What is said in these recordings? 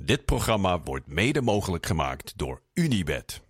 Dit programma wordt mede mogelijk gemaakt door Unibed.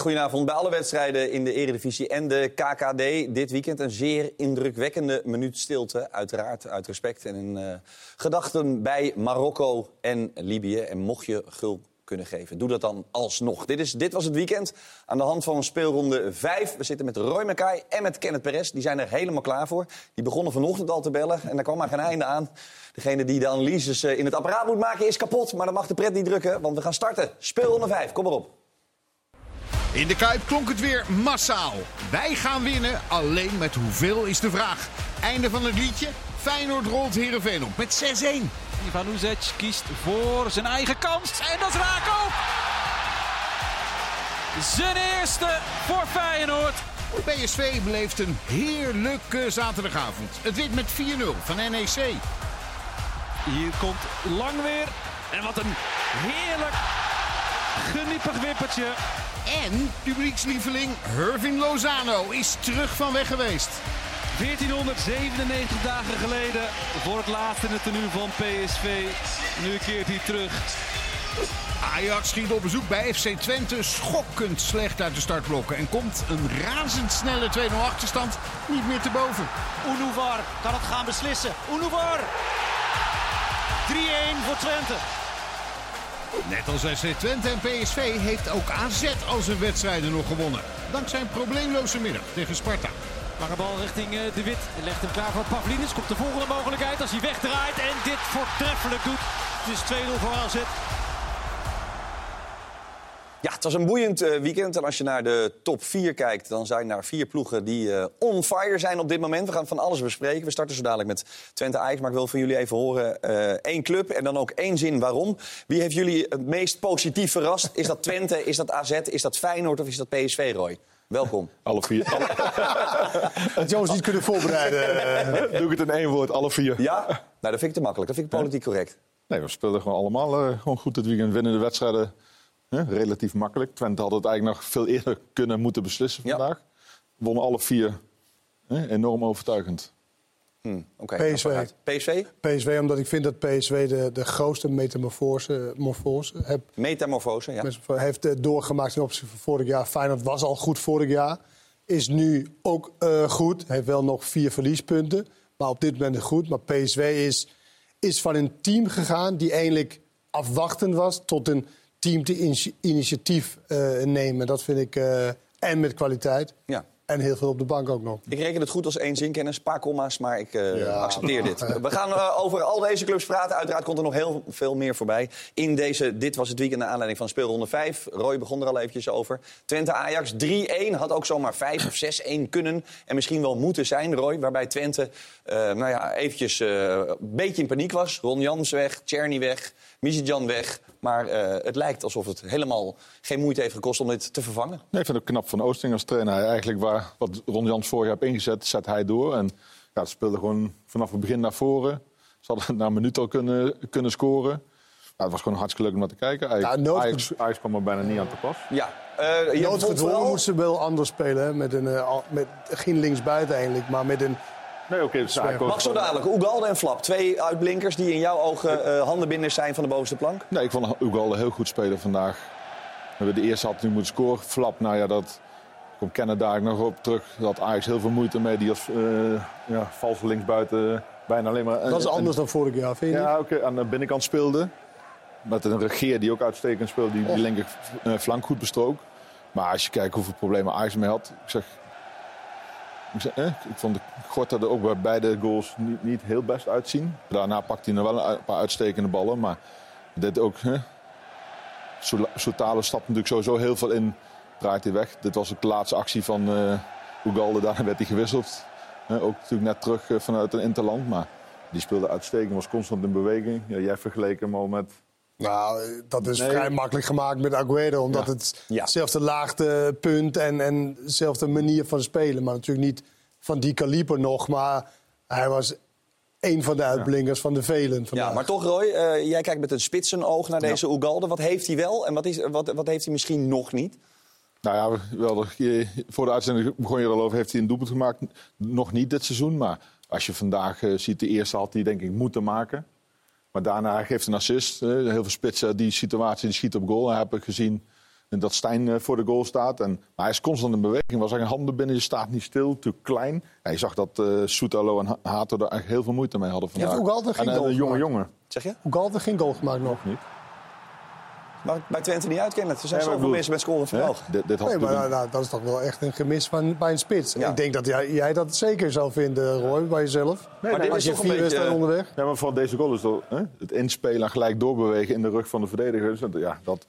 Goedenavond bij alle wedstrijden in de Eredivisie en de KKD. Dit weekend een zeer indrukwekkende minuut stilte. Uiteraard uit respect en uh, gedachten bij Marokko en Libië. En mocht je gul kunnen geven, doe dat dan alsnog. Dit, is, dit was het weekend aan de hand van speelronde 5. We zitten met Roy Mackay en met Kenneth Perez. Die zijn er helemaal klaar voor. Die begonnen vanochtend al te bellen en daar kwam maar geen einde aan. Degene die de analyses in het apparaat moet maken is kapot. Maar dan mag de pret niet drukken, want we gaan starten. Speelronde 5, kom maar op. In de Kuip klonk het weer massaal. Wij gaan winnen, alleen met hoeveel is de vraag. Einde van het liedje, Feyenoord rolt Heerenveen op met 6-1. Ivan Uzec kiest voor zijn eigen kans en dat is raak ook. Zijn eerste voor Feyenoord. PSV beleeft een heerlijke zaterdagavond. Het wint met 4-0 van NEC. Hier komt Lang weer. En wat een heerlijk geniepig wippertje. En publiekslieveling Hervin Lozano is terug van weg geweest. 1497 dagen geleden voor het laatst in het tenue van PSV. Nu keert hij terug. Ajax schiet op bezoek bij FC Twente schokkend slecht uit de startblokken. En komt een razendsnelle 2-0 achterstand niet meer te boven. Unouvar kan het gaan beslissen. Unouvar! 3-1 voor Twente. Net als FC Twente en PSV heeft ook AZ al zijn wedstrijden nog gewonnen. Dankzij een probleemloze middag tegen Sparta. Lange bal richting De Wit. Legt hem klaar voor Pavlidis. Komt de volgende mogelijkheid als hij wegdraait en dit voortreffelijk doet. Het is 2-0 voor AZ. Ja, het was een boeiend uh, weekend. En als je naar de top 4 kijkt, dan zijn er vier ploegen die uh, on fire zijn op dit moment. We gaan van alles bespreken. We starten zo dadelijk met Twente Ajax. Maar ik wil van jullie even horen uh, één club en dan ook één zin waarom. Wie heeft jullie het meest positief verrast? Is dat Twente, is dat AZ, is dat Feyenoord of is dat PSV, Roy? Welkom. Alle vier. Het jongens niet kunnen voorbereiden. Doe ik het in één woord, alle vier. Ja? Nou, dat vind ik te makkelijk. Dat vind ik politiek correct. Nee, we speelden gewoon allemaal uh, gewoon goed dit weekend. Winnen de wedstrijden hè, relatief makkelijk. Twente had het eigenlijk nog veel eerder kunnen moeten beslissen vandaag. Ja. Wonnen alle vier hè, enorm overtuigend. Hmm, okay, PSV. PSV? PSV, omdat ik vind dat PSV de, de grootste metamorfose morfose heb, metamorfose, ja. heeft doorgemaakt ten opzichte van vorig jaar. Feyenoord was al goed vorig jaar. Is nu ook uh, goed. Heeft wel nog vier verliespunten. Maar op dit moment goed. Maar PSV is, is van een team gegaan die eigenlijk afwachtend was... tot een team te initiatief uh, nemen. Dat vind ik... Uh, en met kwaliteit. Ja. En heel veel op de bank ook nog. Ik reken het goed als één zinkennis, een paar komma's, maar ik uh, ja. accepteer dit. We gaan uh, over al deze clubs praten. Uiteraard komt er nog heel veel meer voorbij. In deze, dit was het weekend naar aanleiding van speelronde 5. Roy begon er al eventjes over. Twente Ajax 3-1, had ook zomaar 5 of 6-1 kunnen. En misschien wel moeten zijn, Roy. Waarbij Twente uh, nou ja, eventjes een beetje in paniek was. Ron Jans weg, Czerny weg, Mizidjan weg. Maar het lijkt alsof het helemaal geen moeite heeft gekost om dit te vervangen. Nee, ik vind het knap van Oosting als trainer. Hij eigenlijk waar wat Ron Jans vorig jaar heeft ingezet, zet hij door. En ja, ze speelden gewoon vanaf het begin naar voren. Ze hadden na een minuut al kunnen, kunnen scoren. Ja, het was gewoon hartstikke leuk om naar te kijken. Ajax, ja, nood... Ajax, Ajax kwam er bijna niet aan te pas. Ja, uh, Noodgedwongen moesten ze wel anders spelen. Hè? Met een, uh, met, geen linksbuiten eigenlijk, maar met een... Nee, oké. Okay, dus Mag zo dadelijk. Ugalde en Flap. Twee uitblinkers die in jouw ogen uh, handenbinders zijn van de bovenste plank. Nee, ik vond Ugalde heel goed spelen vandaag. We hebben de eerste had nu moeten scoren. Flap, nou ja, dat komt Kennen daar nog op terug. Dat Ajax heel veel moeite mee. Die als uh, ja, valse linksbuiten bijna alleen maar... Dat is anders dan vorig jaar, vind je Ja, oké, okay, aan de binnenkant speelde. Met een regeer die ook uitstekend speelde, die, die linker flank goed bestrook. Maar als je kijkt hoeveel problemen Ajax mee had. Ik zeg, ik, eh, vond de Gorta er ook bij beide goals niet, niet heel best uitzien. Daarna pakt hij nog wel een paar uitstekende ballen. Maar dit ook. Eh, Soutalo stapt natuurlijk sowieso heel veel in. Draait hij weg. Dit was ook de laatste actie van uh, Ugalde. Daarna werd hij gewisseld. Ook natuurlijk net terug uh, vanuit een interland. Maar die speelde uitstekend. Was constant in beweging. Ja, jij vergeleken hem al met nou, dat is nee. vrij makkelijk gemaakt met Aguero. Omdat Ja. het Ja. hetzelfde laagtepunt en, en dezelfde manier van spelen. Maar natuurlijk niet van die kaliber nog. Maar hij was een van de uitblinkers van de velen. Ja, vandaag. maar toch Roy, eh, jij kijkt met een spitsenoog naar deze Ugalde. Wat heeft hij wel en wat, is, wat, wat heeft hij misschien nog niet? Nou ja, wel, je- voor de uitzending begon je er al over. Heeft hij een doelpunt gemaakt? Nog niet dit seizoen. Maar als je vandaag eh, ziet, de eerste had hij denk ik moeten maken. Maar daarna hij geeft een assist. heel veel spitsen die situatie die schiet op goal. Hij heb ik gezien dat Stijn eh, voor de goal staat. En, maar hij is constant in beweging. Was eigenlijk handen binnen. Je staat niet stil. Te klein. Ja, je zag dat eh Soetalo en Ha- Hato er eigenlijk heel veel moeite mee hadden vandaag. heeft ook altijd geen en, eh, goal een jonge jongen. Zeg je? Ugalde geen goal gemaakt nog. Niet. Ik bij Twente niet uitkennen. Er zijn Nee, maar zoveel mensen met scoren Hè? vermogen. Dit, Nee, maar natuurlijk- nou, dat is toch wel echt een gemis van, bij een spits. Ja. Ik denk dat jij, jij dat zeker zou vinden, Roy, bij jezelf. Maar dit Als is je toch vier beetje... wedstrijden onderweg. Ja, maar van deze goal is dat, hè, het inspelen en gelijk doorbewegen in de rug van de verdedigers. Dat- Ja, dat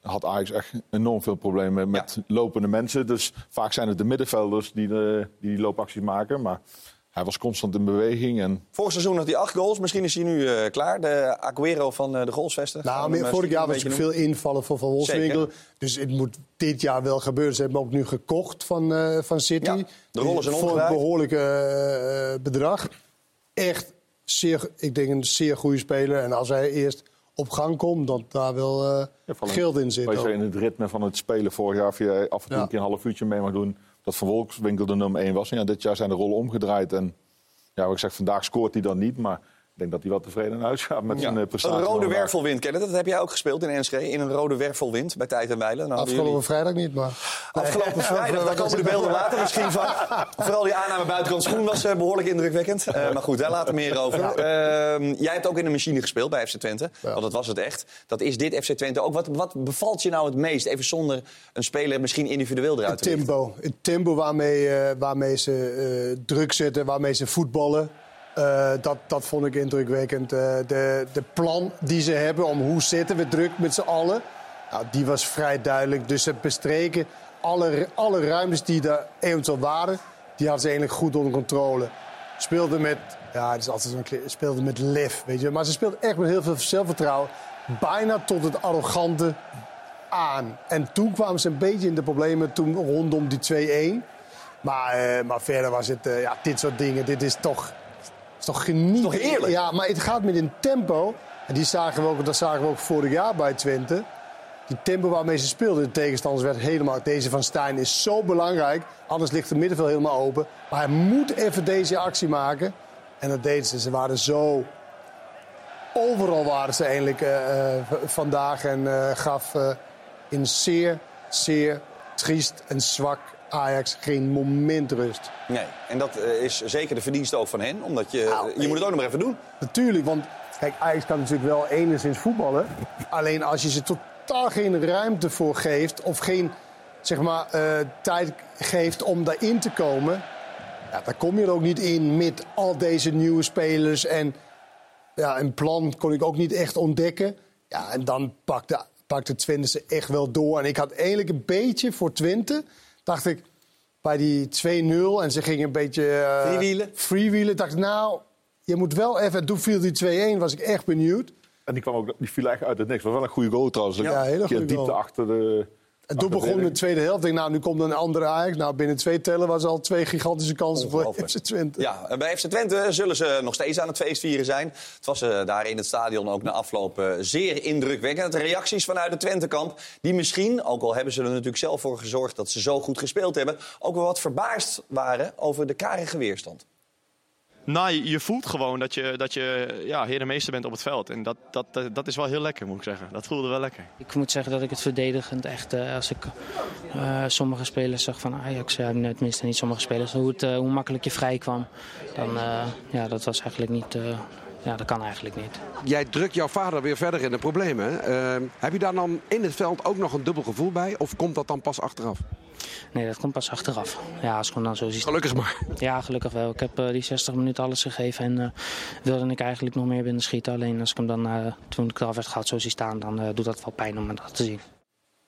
had Ajax echt enorm veel problemen met lopende mensen. Dus vaak zijn het de middenvelders die de, die, die loopacties maken. Maar hij was constant in beweging. En Vorig seizoen had hij acht goals. Misschien is hij nu eh, klaar. De Aguero van eh, de goalsvesten. Nou, meer, eh, vorig jaar was er beetje veel invallen voor Van Wolfswinkel. Zeker. Dus het moet dit jaar wel gebeuren. Ze hebben hem ook nu gekocht van, eh, van City. Ja, de rollen zijn Voor een behoorlijk eh, eh, bedrag. Echt zeer, ik denk een zeer goede speler. En als hij eerst op gang komt, dat daar wel eh, Ja, geld in zit. je zo ook. in het ritme van het spelen vorig jaar... via af en toe Ja. een keer een half uurtje mee mag doen... dat Van Wolfswinkel de nummer 1 was. En ja, dit jaar zijn de rollen omgedraaid. En ja, wat ik zeg, vandaag scoort hij dan niet. Maar ik denk dat hij wel tevreden naar huis gaat met zijn Ja. eh, prestatie. Een rode wervelwind, kennen dat heb jij ook gespeeld in Enschede. In een rode wervelwind bij Tijd en Weilen. Nou, Afgelopen jullie- vrijdag niet, maar... Afgelopen vrijdag, daar komen de beelden later misschien van. Vooral die aanname buitenkant schoen was eh, behoorlijk indrukwekkend. Eh, maar goed, daar later meer over. Ehm, jij hebt ook in de machine gespeeld bij FC Twente. Want dat was het echt. Dat is dit FC Twente ook. Wat, wat bevalt je nou het meest? Even zonder een speler misschien individueel eruit Het te lichten. tempo. Het tempo waarmee, eh, waarmee ze eh, druk zetten, waarmee ze voetballen. Eh, dat, dat vond ik indrukwekkend. Eh, de, de plan die ze hebben om hoe zetten we druk met z'n allen. Nou, die was vrij duidelijk. Dus ze bestreken alle, alle ruimtes die er eventueel waren. Die hadden ze eigenlijk goed onder controle. Speelden met, ja, het is altijd zo'n speelden met lef, weet je. Maar ze speelden echt met heel veel zelfvertrouwen. Bijna tot het arrogante aan. En toen kwamen ze een beetje in de problemen toen rondom die 2-1. Maar, eh, maar verder was het, ja, dit soort dingen, dit is toch, is toch genieten. Toch eerlijk? Ja, maar het gaat met een tempo. En die zagen we ook, dat zagen we ook vorig jaar bij Twente. Die tempo waarmee ze speelden, de tegenstanders werd helemaal... Deze van Stijn is zo belangrijk, anders ligt het middenveld helemaal open. Maar hij moet even deze actie maken. En dat deden ze. Ze waren zo... Overal waren ze eigenlijk eh, eh, vandaag en eh, gaf eh, in zeer, zeer triest en zwak Ajax geen moment rust. Nee, en dat eh, is zeker de verdienste ook van hen. Omdat je, Nou, je moet het ook nog maar even doen. Natuurlijk, want kijk, Ajax kan natuurlijk wel enigszins voetballen. Alleen als je ze totaal geen ruimte voor geeft of geen zeg maar, eh, tijd geeft om daarin te komen, ja, dan kom je er ook niet in met al deze nieuwe spelers. En ja, een plan kon ik ook niet echt ontdekken. Ja, en dan pakte, pakte Twente ze echt wel door. En ik had eigenlijk een beetje voor Twente, dacht ik, bij die 2-0 en ze gingen een beetje... eh, Freewheelen? Freewheelen, dacht ik, nou, je moet wel even... En toen viel die 2-1, was ik echt benieuwd. En die, kwam ook, die viel eigenlijk uit het niks. was wel een goede goal trouwens. Ja, hele Een keer goede diepte achter de... En toen begon de tweede helft. Ik denk, nou, nu komt een andere Ajax. Nou, binnen twee tellen was al twee gigantische kansen voor. FC Twente. Ja, en bij FC Twente zullen ze nog steeds aan het feest vieren zijn. Het was eh, daar in het stadion ook na afloop eh, zeer indrukwekkend. De reacties vanuit de Twentekamp, die misschien, ook al hebben ze er natuurlijk zelf voor gezorgd dat ze zo goed gespeeld hebben, ook wel wat verbaasd waren over de karige weerstand. Nee, je voelt gewoon dat je, dat je ja, heer en meester bent op het veld. En dat, dat, dat, dat is wel heel lekker, moet ik zeggen. Dat voelde wel lekker. Ik moet zeggen dat ik het verdedigend echt, eh, als ik eh, sommige spelers zag van Ajax, ja, tenminste niet sommige spelers, hoe, het, eh, hoe makkelijk je vrij kwam, dan eh, ja, dat was eigenlijk niet, eh, ja, dat kan eigenlijk niet. Jij drukt jouw vader weer verder in de problemen. Eh, heb je daar dan in het veld ook nog een dubbel gevoel bij? Of komt dat dan pas achteraf? Nee, dat komt pas achteraf. Ja, als ik hem dan zo zie. Gelukkig maar. Ja, gelukkig wel. Ik heb eh, die 60 minuten alles gegeven en eh, wilde ik eigenlijk nog meer binnen schieten. Alleen als ik hem dan, eh, toen ik eraf werd gehaald, zo zie staan, dan eh, doet dat wel pijn om dat te zien.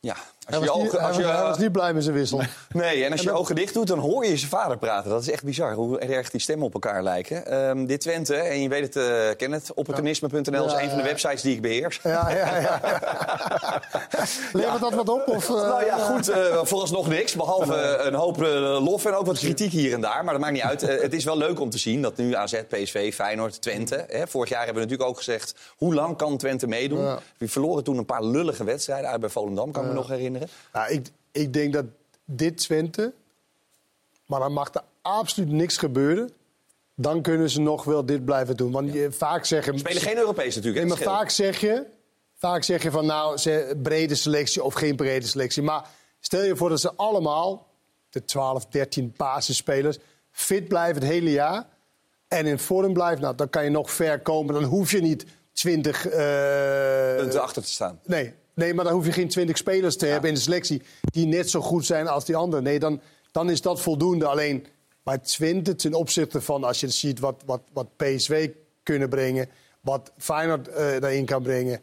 Ja, Hij als je was, niet, ogen, als hij was- je, hij was niet blij met zijn wissel. Nee, en als je je ogen dicht doet, dan hoor je zijn vader praten. Dat is echt bizar, hoe erg die stemmen op elkaar lijken. Ehm, dit Twente, en je weet het, eh Kenneth, opportunisme.nl is Ja, een van de websites die ik beheers. Ja, ja, ja. Levert dat wat op? Of, eh, Nou ja, goed, eh vooralsnog niks. Behalve eh, een hoop eh, lof en ook wat kritiek hier en daar. Maar dat maakt niet uit. Eh, het is wel leuk om te zien dat nu AZ, PSV, Feyenoord, Twente... Hè, vorig jaar hebben we natuurlijk ook gezegd... hoe lang kan Twente meedoen? We verloren toen een paar lullige wedstrijden uit bij Volendam, kan ik me nog herinneren. Nou, ik, ik denk dat dit Twente, maar dan mag er absoluut niks gebeuren. Dan kunnen ze nog wel dit blijven doen. Want je, vaak zeggen... Spelen geen Europees natuurlijk. Nee, hè, maar vaak zeg je, vaak zeg je van nou, ze, brede selectie of geen brede selectie. Maar stel je voor dat ze allemaal, de 12, 13 basisspelers, fit blijven het hele jaar. En in vorm blijven, nou, dan kan je nog ver komen. Dan hoef je niet 20... eh, punten achter te staan. Nee, nee, maar dan hoef je geen 20 spelers te hebben in de selectie die net zo goed zijn als die anderen. Nee, dan, dan is dat voldoende. Alleen bij Twente, ten opzichte van als je ziet wat, wat, wat PSV kunnen brengen, wat Feyenoord eh daarin kan brengen.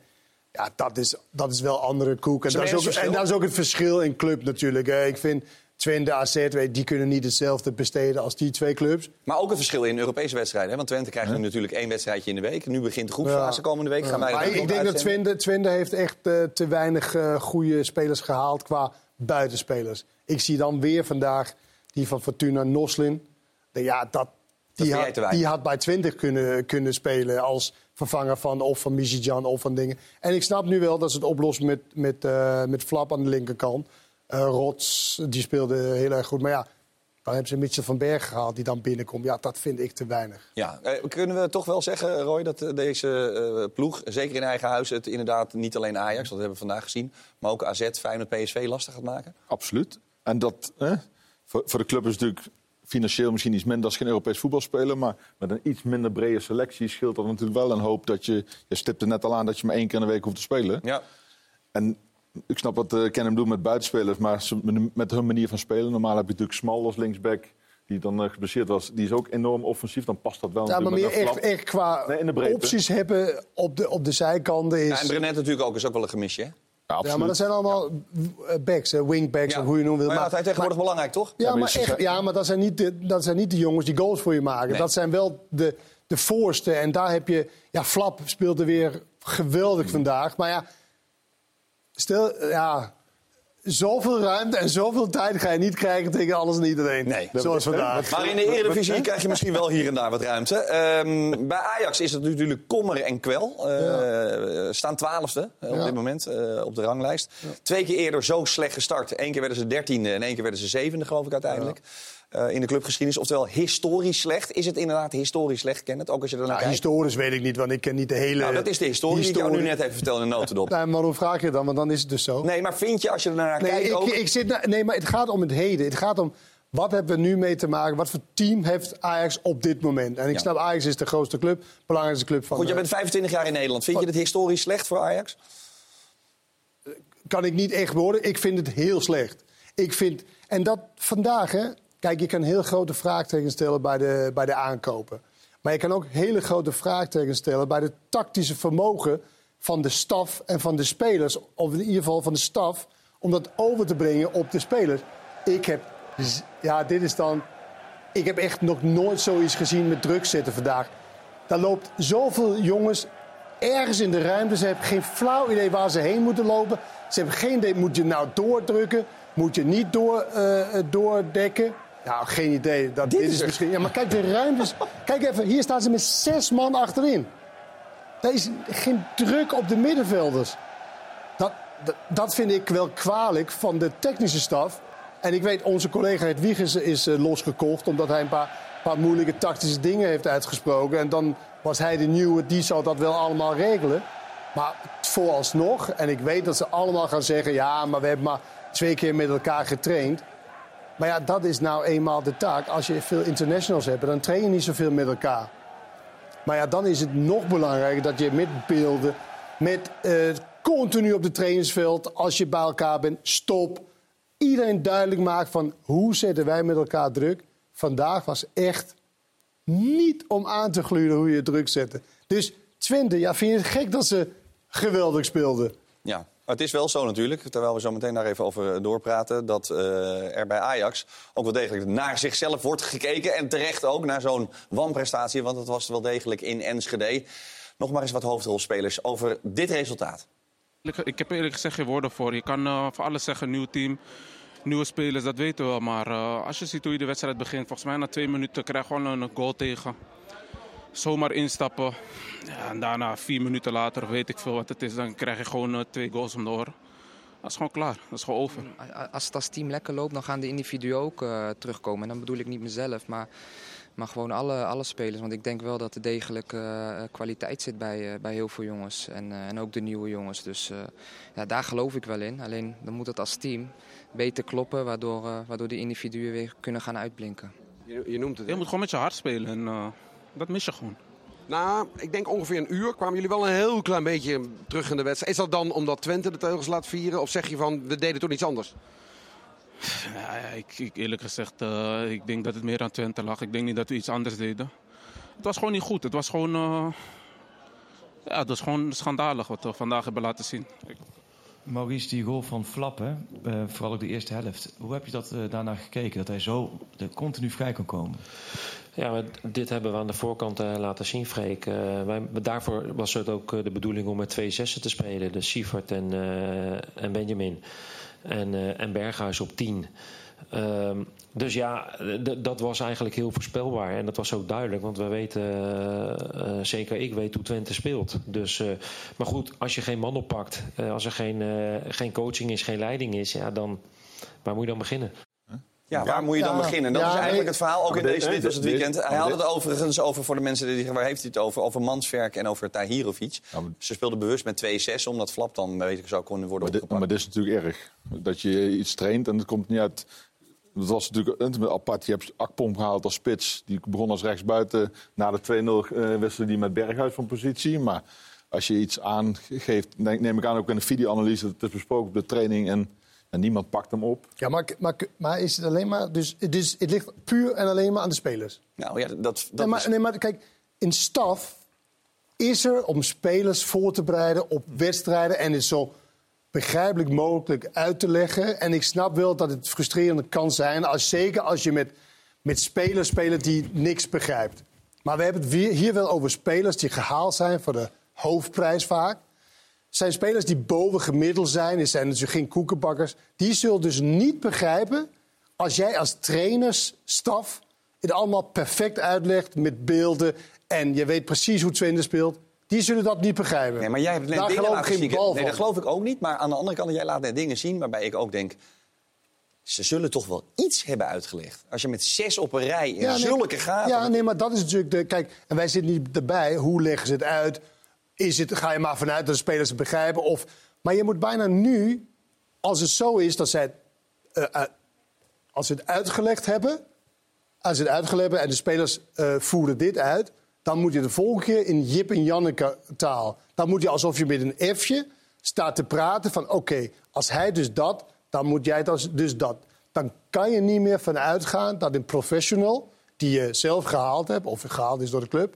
Ja, dat is, dat is wel andere koek. En dat, is ook, en dat is ook het verschil in club natuurlijk. hè. Ik vind Twente, AZ, die kunnen niet hetzelfde besteden als die twee clubs. Maar ook een verschil in Europese wedstrijden. Hè? Want Twente krijgt nu natuurlijk één wedstrijdje in de week. Nu begint de groepsfase Ja. komende week. Gaan wij maar ik, denk dat. Twente, Twente heeft echt eh, te weinig eh goede spelers gehaald qua buitenspelers. Ik zie dan weer vandaag die van Fortuna Noslin. Ja, dat, die, had, die had bij 20 kunnen, kunnen spelen als vervanger van of van Michijan of van dingen. En ik snap nu wel dat ze het oplossen met, met, eh, met Flap aan de linkerkant. Eh, Rots, die speelde heel erg goed. Maar ja, dan hebben ze Mitchell van Berg gehaald die dan binnenkomt. Ja, dat vind ik te weinig. Ja, eh, kunnen we toch wel zeggen, Roy, dat eh, deze eh, ploeg, zeker in eigen huis, het inderdaad niet alleen Ajax, dat hebben we vandaag gezien, maar ook AZ, Feyenoord, PSV lastig gaat maken? Absoluut. En dat hè, voor, voor de club is het natuurlijk financieel misschien iets minder als geen Europees voetbal spelen. Maar met een iets minder brede selectie scheelt dat natuurlijk wel een hoop dat je. Je stipte net al aan dat je maar één keer in de week hoeft te spelen. Ja. En ik snap wat uh, Kennen doet met buitenspelers, maar met hun manier van spelen. Normaal heb je natuurlijk Smal als linksback. Die dan uh, geblesseerd was, die is ook enorm offensief. Dan past dat wel. Ja, maar meer met echt, qua Nee, in de breedte. opties hebben op de, op de zijkanten is... Ja, en Brenet natuurlijk ook, is ook wel een gemisje. hè? Ja, Ja, maar dat zijn allemaal eh, backs, hè, wingbacks, of hoe je noemt. wil. Maar ja, Maar, hij is tegenwoordig belangrijk, toch? ja, maar echt, ja, maar dat zijn niet de, dat zijn niet de jongens die goals voor je maken. Nee. Dat zijn wel de, de voorste. En daar heb je... Ja, Flap speelde weer geweldig vandaag. Maar ja, stel... Ja, zoveel ruimte en zoveel tijd ga je niet krijgen tegen alles en iedereen. Nee. Zoals vandaag. Maar in de Eredivisie krijg je misschien wel hier en daar wat ruimte. Ehm, bij Ajax is het natuurlijk kommer en kwel. Eh, Staan twaalfde eh, op Ja. dit moment eh, op de ranglijst. Twee keer eerder zo slecht gestart. Eén keer werden ze dertiende en één keer werden ze zevende, geloof ik uiteindelijk. Eh, in de clubgeschiedenis. Oftewel historisch slecht. Is het inderdaad historisch slecht, Kenneth? Ook als je er naar Nou, kijkt. historisch weet ik niet, want ik ken niet de hele... Nou, dat is de historie die ik jou nu net even vertelde in een notendop. Nee, maar hoe vraag je dan? Want dan is het dus zo. Nee, maar vind je als je er naar Nee, kijkt ik, ook... ik zit na- nee, maar het gaat om het heden. Het gaat om wat hebben we nu mee te maken? Wat voor team heeft Ajax op dit moment? En ik Ja. snap, Ajax is de grootste club, belangrijkste club van. Goed, je de- bent 25 jaar in Nederland. Vind je het historisch slecht voor Ajax? kan ik niet echt worden. Ik vind het heel slecht. Ik vind, en dat vandaag, hè. Kijk, je kan heel grote vraagtekens stellen bij de, bij de aankopen. Maar je kan ook hele grote vraagtekens stellen bij het tactische vermogen van de staf en van de spelers. Of in ieder geval van de staf, om dat over te brengen op de spelers. Ik heb, ja, dit is dan. Ik heb echt nog nooit zoiets gezien met druk zetten vandaag. Daar loopt zoveel jongens ergens in de ruimte. Ze hebben geen flauw idee waar ze heen moeten lopen. Ze hebben geen idee, moet je nou doordrukken? Moet je niet door, eh, doordekken? Nou, geen idee. Dat, dit, is is misschien... Ja, maar kijk, de ruimtes... kijk even, hier staan ze met zes man achterin. Er is geen druk op de middenvelders. Dat, dat, dat vind ik wel kwalijk van de technische staf. En ik weet, onze collega het Wiegers is eh, losgekocht... omdat hij een paar paar moeilijke tactische dingen heeft uitgesproken. En dan was hij de nieuwe, die zou dat wel allemaal regelen. Maar vooralsnog, en ik weet dat ze allemaal gaan zeggen... ja, maar we hebben maar twee keer met elkaar getraind. Maar ja, dat is nou eenmaal de taak. Als je veel internationals hebt, dan train je niet zoveel met elkaar. Maar ja, dan is het nog belangrijker dat je met beelden... met eh, continu op het trainingsveld, als je bij elkaar bent, stop. Iedereen duidelijk maakt van hoe zetten wij met elkaar druk. Vandaag was echt niet om aan te gluren hoe je druk zette. Dus Twente, ja, vind je het gek dat ze geweldig speelden? Ja, het is wel zo natuurlijk, terwijl we zo meteen daar even over doorpraten... dat eh, er bij Ajax ook wel degelijk naar zichzelf wordt gekeken. En terecht ook naar zo'n wanprestatie, want het was wel degelijk in Enschede. Nog maar eens wat hoofdrolspelers over dit resultaat. Ik heb eerlijk gezegd geen woorden voor. Je kan uh, voor alles zeggen, nieuw team, nieuwe spelers, dat weten we wel. Maar uh, als je ziet hoe je de wedstrijd begint, volgens mij na twee minuten krijg je gewoon een goal tegen. Zomaar instappen. Ja, en daarna, vier minuten later, weet ik veel wat het is, dan krijg je gewoon uh, twee goals om de oren. Dat is gewoon klaar, dat is gewoon over. Als het als team lekker loopt, dan gaan de individuen ook terugkomen. En dan bedoel ik niet mezelf, maar maar gewoon alle, alle spelers. Want ik denk wel dat er degelijk uh, kwaliteit zit bij, uh, bij heel veel jongens. En, uh, en ook de nieuwe jongens. Dus ja, daar geloof ik wel in. Alleen dan moet het als team beter kloppen. Waardoor, waardoor die individuen weer kunnen gaan uitblinken. Je, je noemt het. Je moet gewoon met je hart spelen. En dat mis je gewoon. Nou, ik denk ongeveer een uur kwamen jullie wel een heel klein beetje terug in de wedstrijd. Is dat dan omdat Twente de teugels laat vieren? Of zeg je van, we deden toen iets anders? Ja, ik, ik, eerlijk gezegd, uh, ik denk dat het meer aan Twente lag. Ik denk niet dat we iets anders deden. Het was gewoon niet goed. Het was gewoon, uh, ja, het was gewoon schandalig wat we vandaag hebben laten zien. Maurice, die goal van Flappen, uh, vooral ook de eerste helft. Hoe heb je dat daarna gekeken? Dat hij zo continu vrij kan komen? Ja, dit hebben we aan de voorkant laten zien, Freek. wij, daarvoor was het ook de bedoeling om met twee zessen te spelen. Dus Sievert en, en Benjamin en, uh, en Berghuis op 10. Um, dus ja, dat was eigenlijk heel voorspelbaar. En dat was ook duidelijk, want we weten, uh, uh, zeker ik weet hoe Twente speelt. Dus, uh, maar goed, als je geen man oppakt, als er geen, geen coaching is, geen leiding is, ja, dan waar moet je dan beginnen? Ja, waar moet je dan beginnen? Dat ja, is eigenlijk nee. het verhaal, ook in deze dit was het weekend. Hij had het overigens over, voor de mensen die zeggen, waar heeft hij het over? Over Manswerk en over Tahirovic. Ja, maar... Ze speelden bewust met 2-6, omdat Flap dan, weet ik, zou kunnen worden maar opgepakt. maar dit is natuurlijk erg. Dat je iets traint en het komt niet uit... Dat was natuurlijk apart. Je hebt Akpom gehaald als spits. Die begon als rechtsbuiten. Na de 2-0 uh, wisselde die met Berghuis van positie. Maar als je iets aangeeft, neem ik aan ook in de videoanalyse... dat het is besproken op de training en... En niemand pakt hem op. Ja, maar, maar, maar is het alleen maar. Dus, dus het ligt puur en alleen maar aan de spelers. Nou ja, dat. dat nee, maar, is... nee, maar kijk, in staf is er om spelers voor te bereiden op wedstrijden. En het zo begrijpelijk mogelijk uit te leggen. En ik snap wel dat het frustrerend kan zijn. Als, zeker als je met, met spelers speelt die niks begrijpt. Maar we hebben het hier wel over spelers die gehaald zijn voor de hoofdprijs vaak zijn spelers die boven gemiddeld zijn. Die zijn dus geen koekenbakkers. Die zullen dus niet begrijpen als jij als trainersstaf het allemaal perfect uitlegt met beelden. En je weet precies hoe Twente speelt. Die zullen dat niet begrijpen. Nee, maar jij hebt net Daar dingen geloof ik laten geen zien. bal Nee, dat geloof ik ook niet. Maar aan de andere kant, jij laat net dingen zien waarbij ik ook denk... Ze zullen toch wel iets hebben uitgelegd. Als je met zes op een rij in Ja, nee, zulke gaten... Ja, nee, maar dat is natuurlijk de. Kijk, en wij zitten niet erbij. Hoe leggen ze het uit? Is het, ga je maar vanuit dat de spelers het begrijpen? Of, maar je moet bijna nu, als het zo is dat zij uh, uh, als ze het uitgelegd hebben, als ze het uitgelegd hebben en de spelers uh, voeren dit uit, dan moet je de volgende keer in Jip en Janneke taal. Dan moet je alsof je met een F'je staat te praten van oké, als hij dus dat, dan moet jij dus dat. Dan kan je niet meer van uitgaan dat een professional die je zelf gehaald hebt, of gehaald is door de club,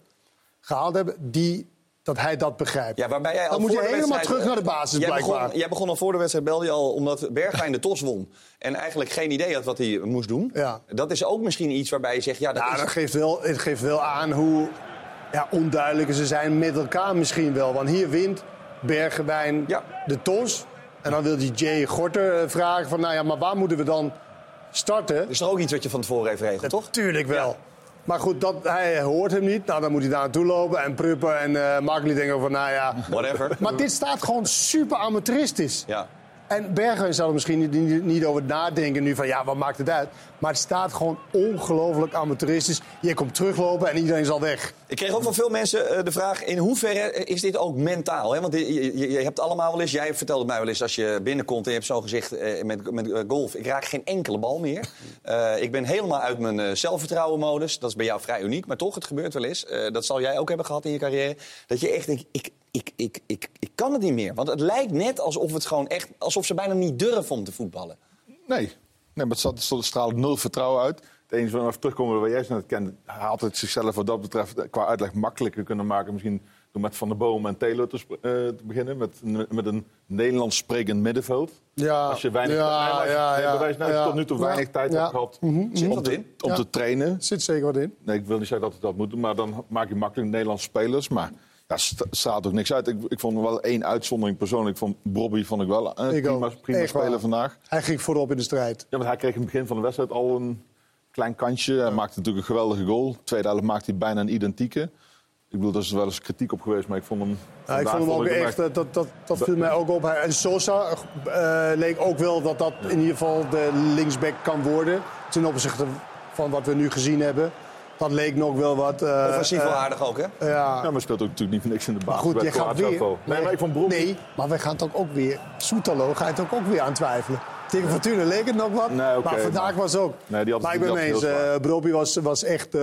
gehaald hebben, die dat hij dat begrijpt. Ja, waarbij jij al dan moet je helemaal wedstrijd- terug naar de basis, jij blijkbaar. Begon, jij begon al voor de wedstrijd, belde je al omdat Bergwijn de tos won. En eigenlijk geen idee had wat hij moest doen. Ja. Dat is ook misschien iets waarbij je zegt... Ja, dat Ja, is... dat geeft wel, het geeft wel aan hoe ja, onduidelijk ze zijn met elkaar misschien wel. Want hier wint Bergwijn de tos. En dan wil die Jay Gorter eh, vragen van... nou ja, maar waar moeten we dan starten? Is er ook iets wat je van tevoren heeft geregeld, toch? Tuurlijk wel. Maar goed, dat, hij hoort hem niet. Nou, dan moet hij daar naartoe lopen en pruppen. En eh Markley denken van, nou ja... Whatever. Maar dit staat gewoon super amateuristisch. Ja. En Bergwijn zal er misschien niet, niet, niet over nadenken nu van ja, wat maakt het uit? Maar het staat gewoon ongelooflijk amateuristisch. Je komt teruglopen en iedereen is al weg. Ik kreeg ook van veel mensen eh, de vraag: in hoeverre is dit ook mentaal? Hè? Want je, je, je hebt allemaal wel eens, jij vertelde mij wel eens als je binnenkomt en je hebt zo'n gezicht eh, met, met eh, golf. Ik raak geen enkele bal meer. Eh, ik ben helemaal uit mijn eh, zelfvertrouwen-modus. Dat is bij jou vrij uniek, maar toch, het gebeurt wel eens. Eh, dat zal jij ook hebben gehad in je carrière. Dat je echt denkt: ik, ik, ik, ik, ik kan het niet meer. Want het lijkt net alsof, het gewoon echt, alsof ze bijna niet durven om te voetballen. Nee, nee maar het straalt nul vertrouwen uit. Het enige we terugkomen waar jij net kent, had het zichzelf wat dat betreft eh, qua uitleg makkelijker kunnen maken. Misschien door met Van der Boom en Taylor te, eh, te beginnen. Met, een- met een Nederlands sprekend middenveld. Ja, Als je weinig, ja, je- ja, ja, wijze van- ja. tot nu toe weinig tijd hebt gehad Mhm, om, Zit te, om te trainen. Zit zeker wat in. Nee, ik wil niet zeggen dat het dat moet doen, maar dan maak je makkelijk Nederlandse spelers. Maar ja, st- straalt ook niks uit. Ik, ik vond wel één uitzondering persoonlijk. Vond Bobby vond ik wel een Ik prima, speler vandaag. Hij ging voorop in de strijd. Ja, want hij kreeg in het begin van de wedstrijd al een klein kansje. Hij maakte natuurlijk een geweldige goal. Tweede helft maakte hij bijna een identieke. Ik bedoel, daar is wel eens kritiek op geweest, maar ik vond hem... Ja, ik vond hem ook ik echt, dat, dat, dat, dat viel mij ook op. En Sosa eh, leek ook wel dat dat in ieder geval de linksback kan worden. Ten opzichte van wat we nu gezien hebben. Dat leek nog wel wat... eh, Offensief wel eh, aardig ook, hè? Ja. Ja, maar speelt ook natuurlijk niet voor niks in de. Maar goed, je gaat weer... Nee, maar ik vond Bobby... nee, maar wij gaan het ook, ook weer... Soetalo ga je het ook, ook weer aan twijfelen. Tegen Fortuna leek het nog wat, Nee, oké, maar vandaag maar- was ook. Nee, die had- maar ik ben eens, eh Brobbey was, was echt eh,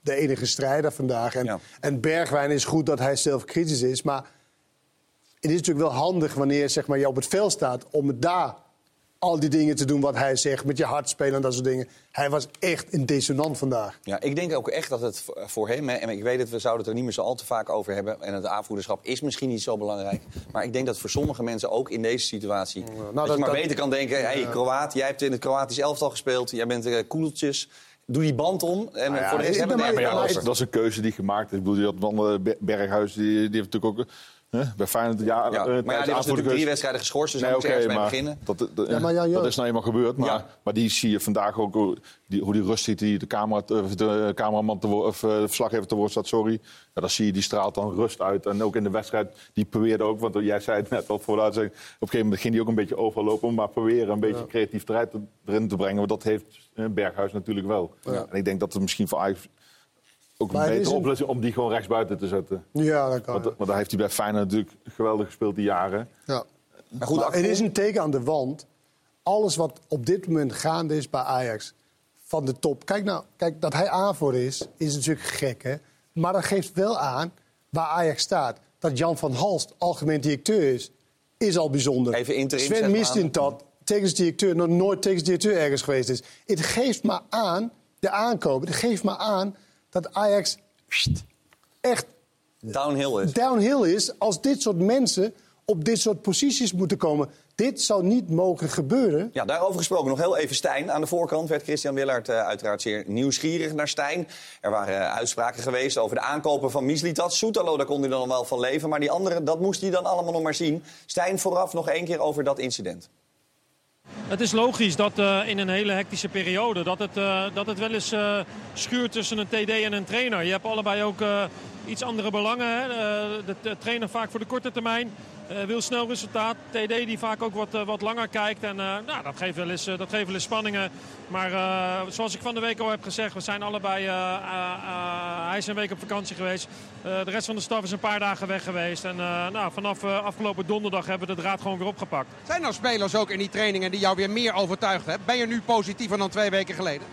de enige strijder vandaag. En, en Bergwijn is goed dat hij zelf kritisch is, maar het is natuurlijk wel handig wanneer zeg maar, je op het veld staat om het daar al die dingen te doen wat hij zegt, met je hart spelen en dat soort dingen. Hij was echt een dissonant vandaag. Ja, ik denk ook echt dat het voor hem, hè, en ik weet dat we zouden het er niet meer zo al te vaak over hebben, en het aanvoerderschap is misschien niet zo belangrijk, maar ik denk dat voor sommige mensen ook in deze situatie, dat, je dat- maar dat- beter kan denken, hey, Kroaat, jij hebt in het Kroatisch elftal gespeeld, jij bent eh, koeltjes, doe die band om en Nou ja, voor de rest hebben we maar ja, dat, is, dat is een keuze die gemaakt is. Ik bedoel, van eh, Be- Berghuis, die, die heeft natuurlijk ook bij Feyenoord... Ja, Ja, eh, maar ja, die was natuurlijk drie wedstrijden geschorst, dus Nee, daar moet je oké, ergens mee beginnen. dat, dat, Ja, maar ja, dat is nou eenmaal gebeurd. Maar, Ja. maar die zie je vandaag ook, hoe die, hoe die rust ziet, die de, camera, de cameraman te of eh, de verslaggever te woord staat, sorry. Ja, dan zie je, die straalt dan rust uit. En ook in de wedstrijd, die probeerde ook, want jij zei het net al voor de op een gegeven moment ging hij ook een beetje overlopen, maar proberen een beetje creativiteit erin te brengen. Want dat heeft eh, Berghuis natuurlijk wel. Ja. En ik denk dat het misschien voor Ajax ook Maar een is betere een- oplossing om die gewoon rechtsbuiten te zetten. Ja, dat kan. Want, want daar heeft hij bij Feyenoord natuurlijk geweldig gespeeld die jaren. Ja. Maar goed, Maar het is een teken aan de wand. Alles wat op dit moment gaande is bij Ajax, van de top. Kijk nou, kijk, dat hij aanvoer is, is natuurlijk gek, hè? Maar dat geeft wel aan waar Ajax staat. Dat Jan van Halst algemeen directeur is, is al bijzonder. Even interim, Sven maar. Mistintat, technisch directeur, nog nooit technisch directeur ergens geweest is. Het geeft maar aan, de aankopen, het geeft maar aan dat Ajax echt Downhill is. downhill is als dit soort mensen op dit soort posities moeten komen. Dit zou niet mogen gebeuren. Ja, daarover gesproken nog heel even Stijn. Aan de voorkant werd Christian Willard eh, uiteraard zeer nieuwsgierig naar Stijn. Er waren eh, uitspraken geweest over de aankopen van Mislitat. Soetalo, daar kon hij dan wel van leven. Maar die andere, dat moest hij dan allemaal nog maar zien. Stijn, vooraf nog één keer over dat incident. Het is logisch dat eh, in een hele hectische periode dat het, eh, dat het wel eens eh, schuurt tussen een TD en een trainer. Je hebt allebei ook iets andere belangen. Hè? Eh, de, trainer vaak voor de korte termijn eh, wil snel resultaat. TD die vaak ook wat, eh, wat langer kijkt. En nou, dat, geeft wel eens, dat geeft wel eens spanningen. Maar zoals ik van de week al heb gezegd, we zijn allebei. hij is een week op vakantie geweest. De rest van de staf is een paar dagen weg geweest. En nou, vanaf afgelopen donderdag hebben we de draad gewoon weer opgepakt. Zijn er spelers ook in die trainingen die jou weer meer overtuigd hebben? Ben je nu positiever dan twee weken geleden?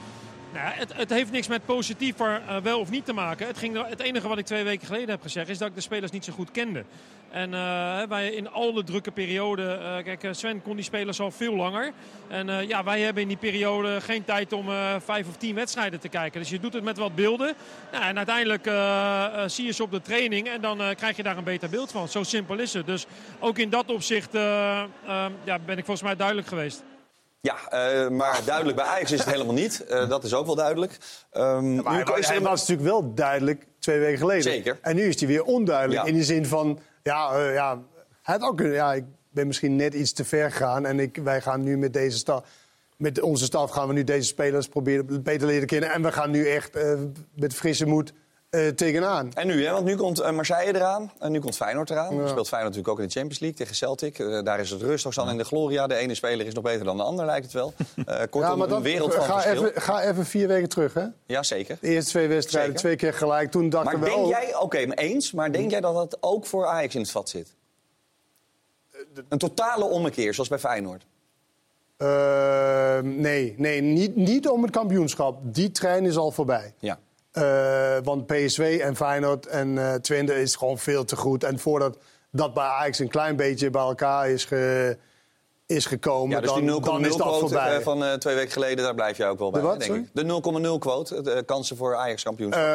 Nou, het, het heeft niks met positiever eh, wel of niet te maken. Het, ging, het enige wat ik twee weken geleden heb gezegd is dat ik de spelers niet zo goed kende. En eh, wij in alle drukke perioden, eh, kijk Sven kon die spelers al veel langer. En ja, wij hebben in die periode geen tijd om vijf of tien wedstrijden te kijken. Dus je doet het met wat beelden. Nou, en uiteindelijk zie je ze op de training en dan krijg je daar een beter beeld van. Zo simpel is het. Dus ook in dat opzicht ja, ben ik volgens mij duidelijk geweest. Ja, eh, maar duidelijk bij Ajax is het helemaal niet. Eh, dat is ook wel duidelijk. Ehm, Maar nu hij, is hij was natuurlijk wel duidelijk twee weken geleden. Zeker. En nu is hij weer onduidelijk. Ja. In de zin van, ja, eh, ja, hij had ook ja, ik ben misschien net iets te ver gegaan. En ik, wij gaan nu met deze staf, met onze staf gaan we nu deze spelers proberen beter leren kennen. En we gaan nu echt met frisse moed eh, tegenaan. En nu, hè? want nu komt eh, Marseille eraan. En nu komt Feyenoord eraan. Ja. Speelt Feyenoord natuurlijk ook in de Champions League tegen Celtic. Eh, daar is het rustig dan in de Gloria. De ene speler is nog beter dan de ander, lijkt het wel. Eh kortom, een wereld van ga, verschil. even, ga even vier weken terug, hè? Ja, zeker. De eerste twee wedstrijden, Zeker. twee keer gelijk. Toen dachten Maar we... denk oh, jij, oké, maar eens, maar denk jij dat dat ook voor Ajax in het vat zit? Een totale ommekeer, zoals bij Feyenoord. eh, nee, nee niet, niet om het kampioenschap. Die trein is al voorbij. Ja. Eh, want PSV en Feyenoord en eh Twente is gewoon veel te goed. En voordat dat bij Ajax een klein beetje bij elkaar is, ge, is gekomen, Ja, dus dan, die 0,0 dan is dat quote voorbij. eh, van eh, twee weken geleden, daar blijf jij ook wel bij, De wat, denk ik. De 0,0 quote, de kansen voor Ajax kampioenschap. Eh,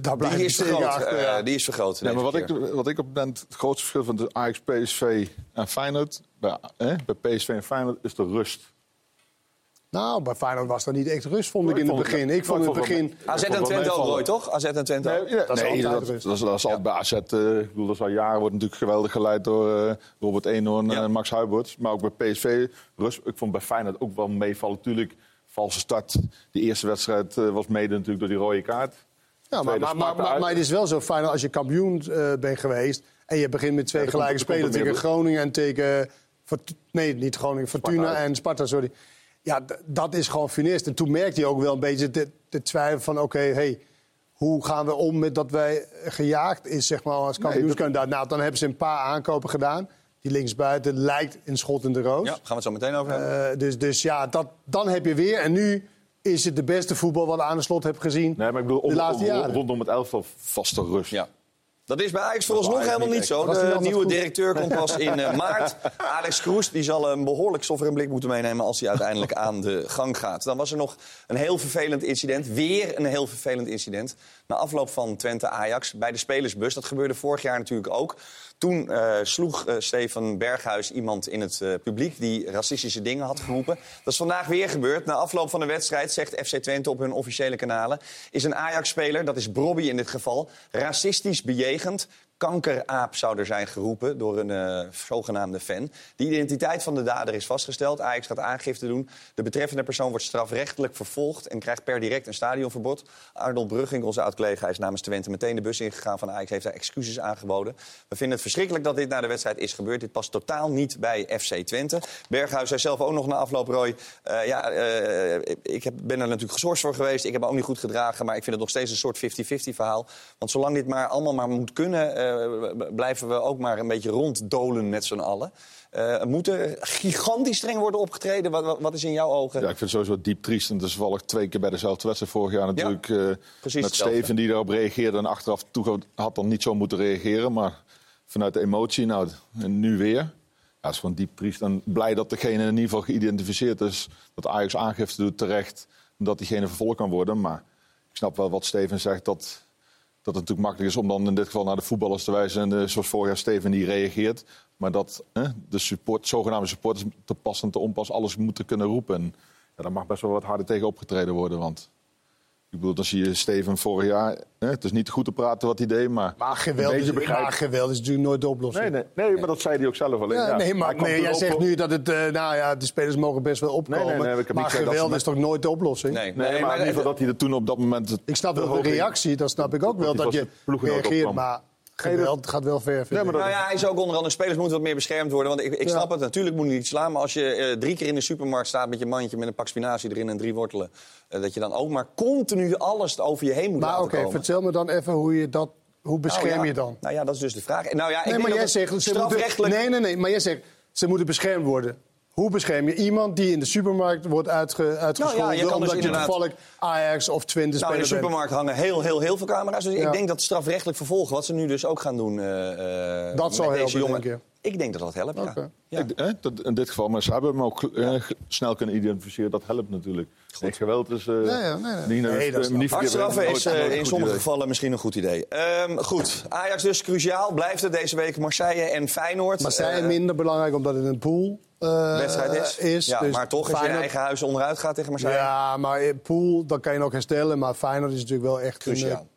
daar blijf die ik is vergroot. achter, ja. die is vergroot. Ja, maar wat ik, wat ik op ben, het grootste verschil van de Ajax, PSV en Feyenoord... Bij, eh, bij PSV en Feyenoord is de rust. Nou, bij Feyenoord was dat niet echt rust, vond ik Ik in het begin. Ik vond in het begin... AZ en Twente ook, meevallen. Roy, toch? AZ en Twente. Nee, ja, Dat is nee, altijd dat, rust. dat is, dat is altijd bij AZ. eh, ik bedoel, dat is al jaren wordt natuurlijk geweldig geleid door eh, Robert Eenhoorn Ja. en Max Huiberts. Maar ook bij PSV, rust, ik vond bij Feyenoord ook wel meevallen. Natuurlijk, valse start. De eerste wedstrijd eh, was mede natuurlijk door die rode kaart. Ja, maar, maar, maar, maar, het is wel zo fijn als je kampioen eh, bent geweest... en je begint met twee Ja, gelijke spelers er tegen Groningen en tegen... Nee, niet Groningen, Fortuna en Sparta, sorry. Ja, dat is gewoon funest. En toen merkte je ook wel een beetje de, de twijfel van... oké, hey, hoe gaan we om met dat wij gejaagd is, zeg maar, als kampioenskandidaat? Nou, dan hebben ze een paar aankopen gedaan. Die linksbuiten lijkt een schot in de roos. Ja, gaan we het zo meteen over hebben. Eh, dus, dus ja, dat, dan heb je weer. En nu is het de beste voetbal wat aan de slot heb gezien Nee, maar ik bedoel, de om- laatste om- jaren. rondom het elftal vaste rust. Ja. Dat is bij Ajax vooralsnog Ajax helemaal niet zo. De nieuwe directeur komt pas in eh, maart. Alex Kroes die zal een behoorlijk in blik moeten meenemen... als hij uiteindelijk aan de gang gaat. Dan was er nog een heel vervelend incident. Weer een heel vervelend incident. Na afloop van Twente-Ajax bij de spelersbus. Dat gebeurde vorig jaar natuurlijk ook. Toen eh, sloeg eh, Stefan Berghuis iemand in het eh, publiek... die racistische dingen had geroepen. Dat is vandaag weer gebeurd. Na afloop van de wedstrijd zegt FC Twente op hun officiële kanalen... is een Ajax-speler, dat is Brobby in dit geval... racistisch bejegend. Kankeraap zou er zijn geroepen door een eh, zogenaamde fan. De identiteit van de dader is vastgesteld. Ajax gaat aangifte doen. De betreffende persoon wordt strafrechtelijk vervolgd... en krijgt per direct een stadionverbod. Arnold Brugging, onze oud-collega, is namens Twente meteen de bus ingegaan van Ajax. Heeft daar excuses aangeboden. We vinden het verschrikkelijk dat dit na de wedstrijd is gebeurd. Dit past totaal niet bij FC Twente. Berghuis zei zelf ook nog na afloop, Roy... eh, ja, eh, ik heb, ben er natuurlijk geschorst voor geweest. Ik heb me ook niet goed gedragen. Maar ik vind het nog steeds een soort 50-50 verhaal. Want zolang dit maar allemaal maar moet kunnen... eh, blijven we ook maar een beetje ronddolen met z'n allen. Eh, moet er gigantisch streng worden opgetreden? Wat, wat, wat is in jouw ogen? Ja, ik vind het sowieso diep triest. En toevallig twee keer bij dezelfde wedstrijd vorig jaar natuurlijk. eh, precies met. Steven die daarop reageerde. En achteraf toe had dan niet zo moeten reageren. Maar vanuit de emotie, nou, en nu weer. Ja, is gewoon diep triest. En blij dat degene in ieder geval geïdentificeerd is. Dat Ajax aangifte doet terecht. Dat diegene vervolgd kan worden. Maar ik snap wel wat Steven zegt. Dat, dat het natuurlijk makkelijk is om dan in dit geval naar de voetballers te wijzen. En zoals vorig jaar Steven die reageert. Maar dat de support, zogenaamde supporters te pas en te onpas alles moeten kunnen roepen. En ja, daar mag best wel wat harder tegen opgetreden worden. Want ik bedoel, dan zie je Steven vorig jaar. Hè, het is niet goed te praten wat hij deed, maar. Maar geweld, is, begrijp- maar geweld is natuurlijk nooit de oplossing. Nee, nee, nee, maar dat zei hij ook zelf alleen. Ja, Ja, nee, maar, nee, jij zegt nu dat het, eh, nou ja, de spelers mogen best wel opkomen. Nee, nee, nee, ik heb maar geweld is toch nooit de oplossing? Nee, Nee, maar, in ieder geval dat hij er toen op dat moment. Ik snap wel de reactie, dat snap ik ook wel, Dat dat je reageert. Maar geweld gaat wel ver. vind ik. Nou ja, hij is ook onder andere spelers moeten wat meer beschermd worden. Want ik, ik Ja. snap het, natuurlijk moet je niet slaan. Maar als je eh, drie keer in de supermarkt staat met je mandje met een pak spinazie erin en drie wortelen. eh, dat je dan ook maar continu alles over je heen moet Maar laten oké, komen. vertel me dan even hoe je dat... Hoe bescherm Nou ja, je dan? Nou ja, dat is dus de vraag. Nou ja, ik Nee, denk maar dat jij het zegt, ze moeten, strafrechtelijk... nee, nee, nee, maar jij zegt, ze moeten beschermd worden. Hoe bescherm je iemand die in de supermarkt wordt uitge, uitgescholden... Nou ja, je kan dus omdat je inderdaad- toevallig Ajax of Twente Nou, in de bent? supermarkt hangen heel, heel, heel veel camera's. Dus Ja. ik denk dat strafrechtelijk vervolgen, wat ze nu dus ook gaan doen... eh, Dat deze helpen, jongen. Ik denk dat dat helpt, ja. Oké. ja. Ik- hè, dat, in dit geval, maar ze hebben hem ook eh, snel kunnen identificeren. Dat helpt natuurlijk. Nee, geweld is. eh, ja, nee, nee. niet- Nee, dat is is eh, een in sommige idee. gevallen misschien een goed idee. Ehm, goed, Ajax dus cruciaal. Blijft het deze week Marseille en Feyenoord. Eh, minder belangrijk omdat het een pool eh, wedstrijd is. ja, dus maar toch, als je eigen huis onderuit gaat tegen Marseille... Ja, maar pool, dan kan je nog herstellen. Maar Feyenoord is natuurlijk wel echt een Cruciaal. eh,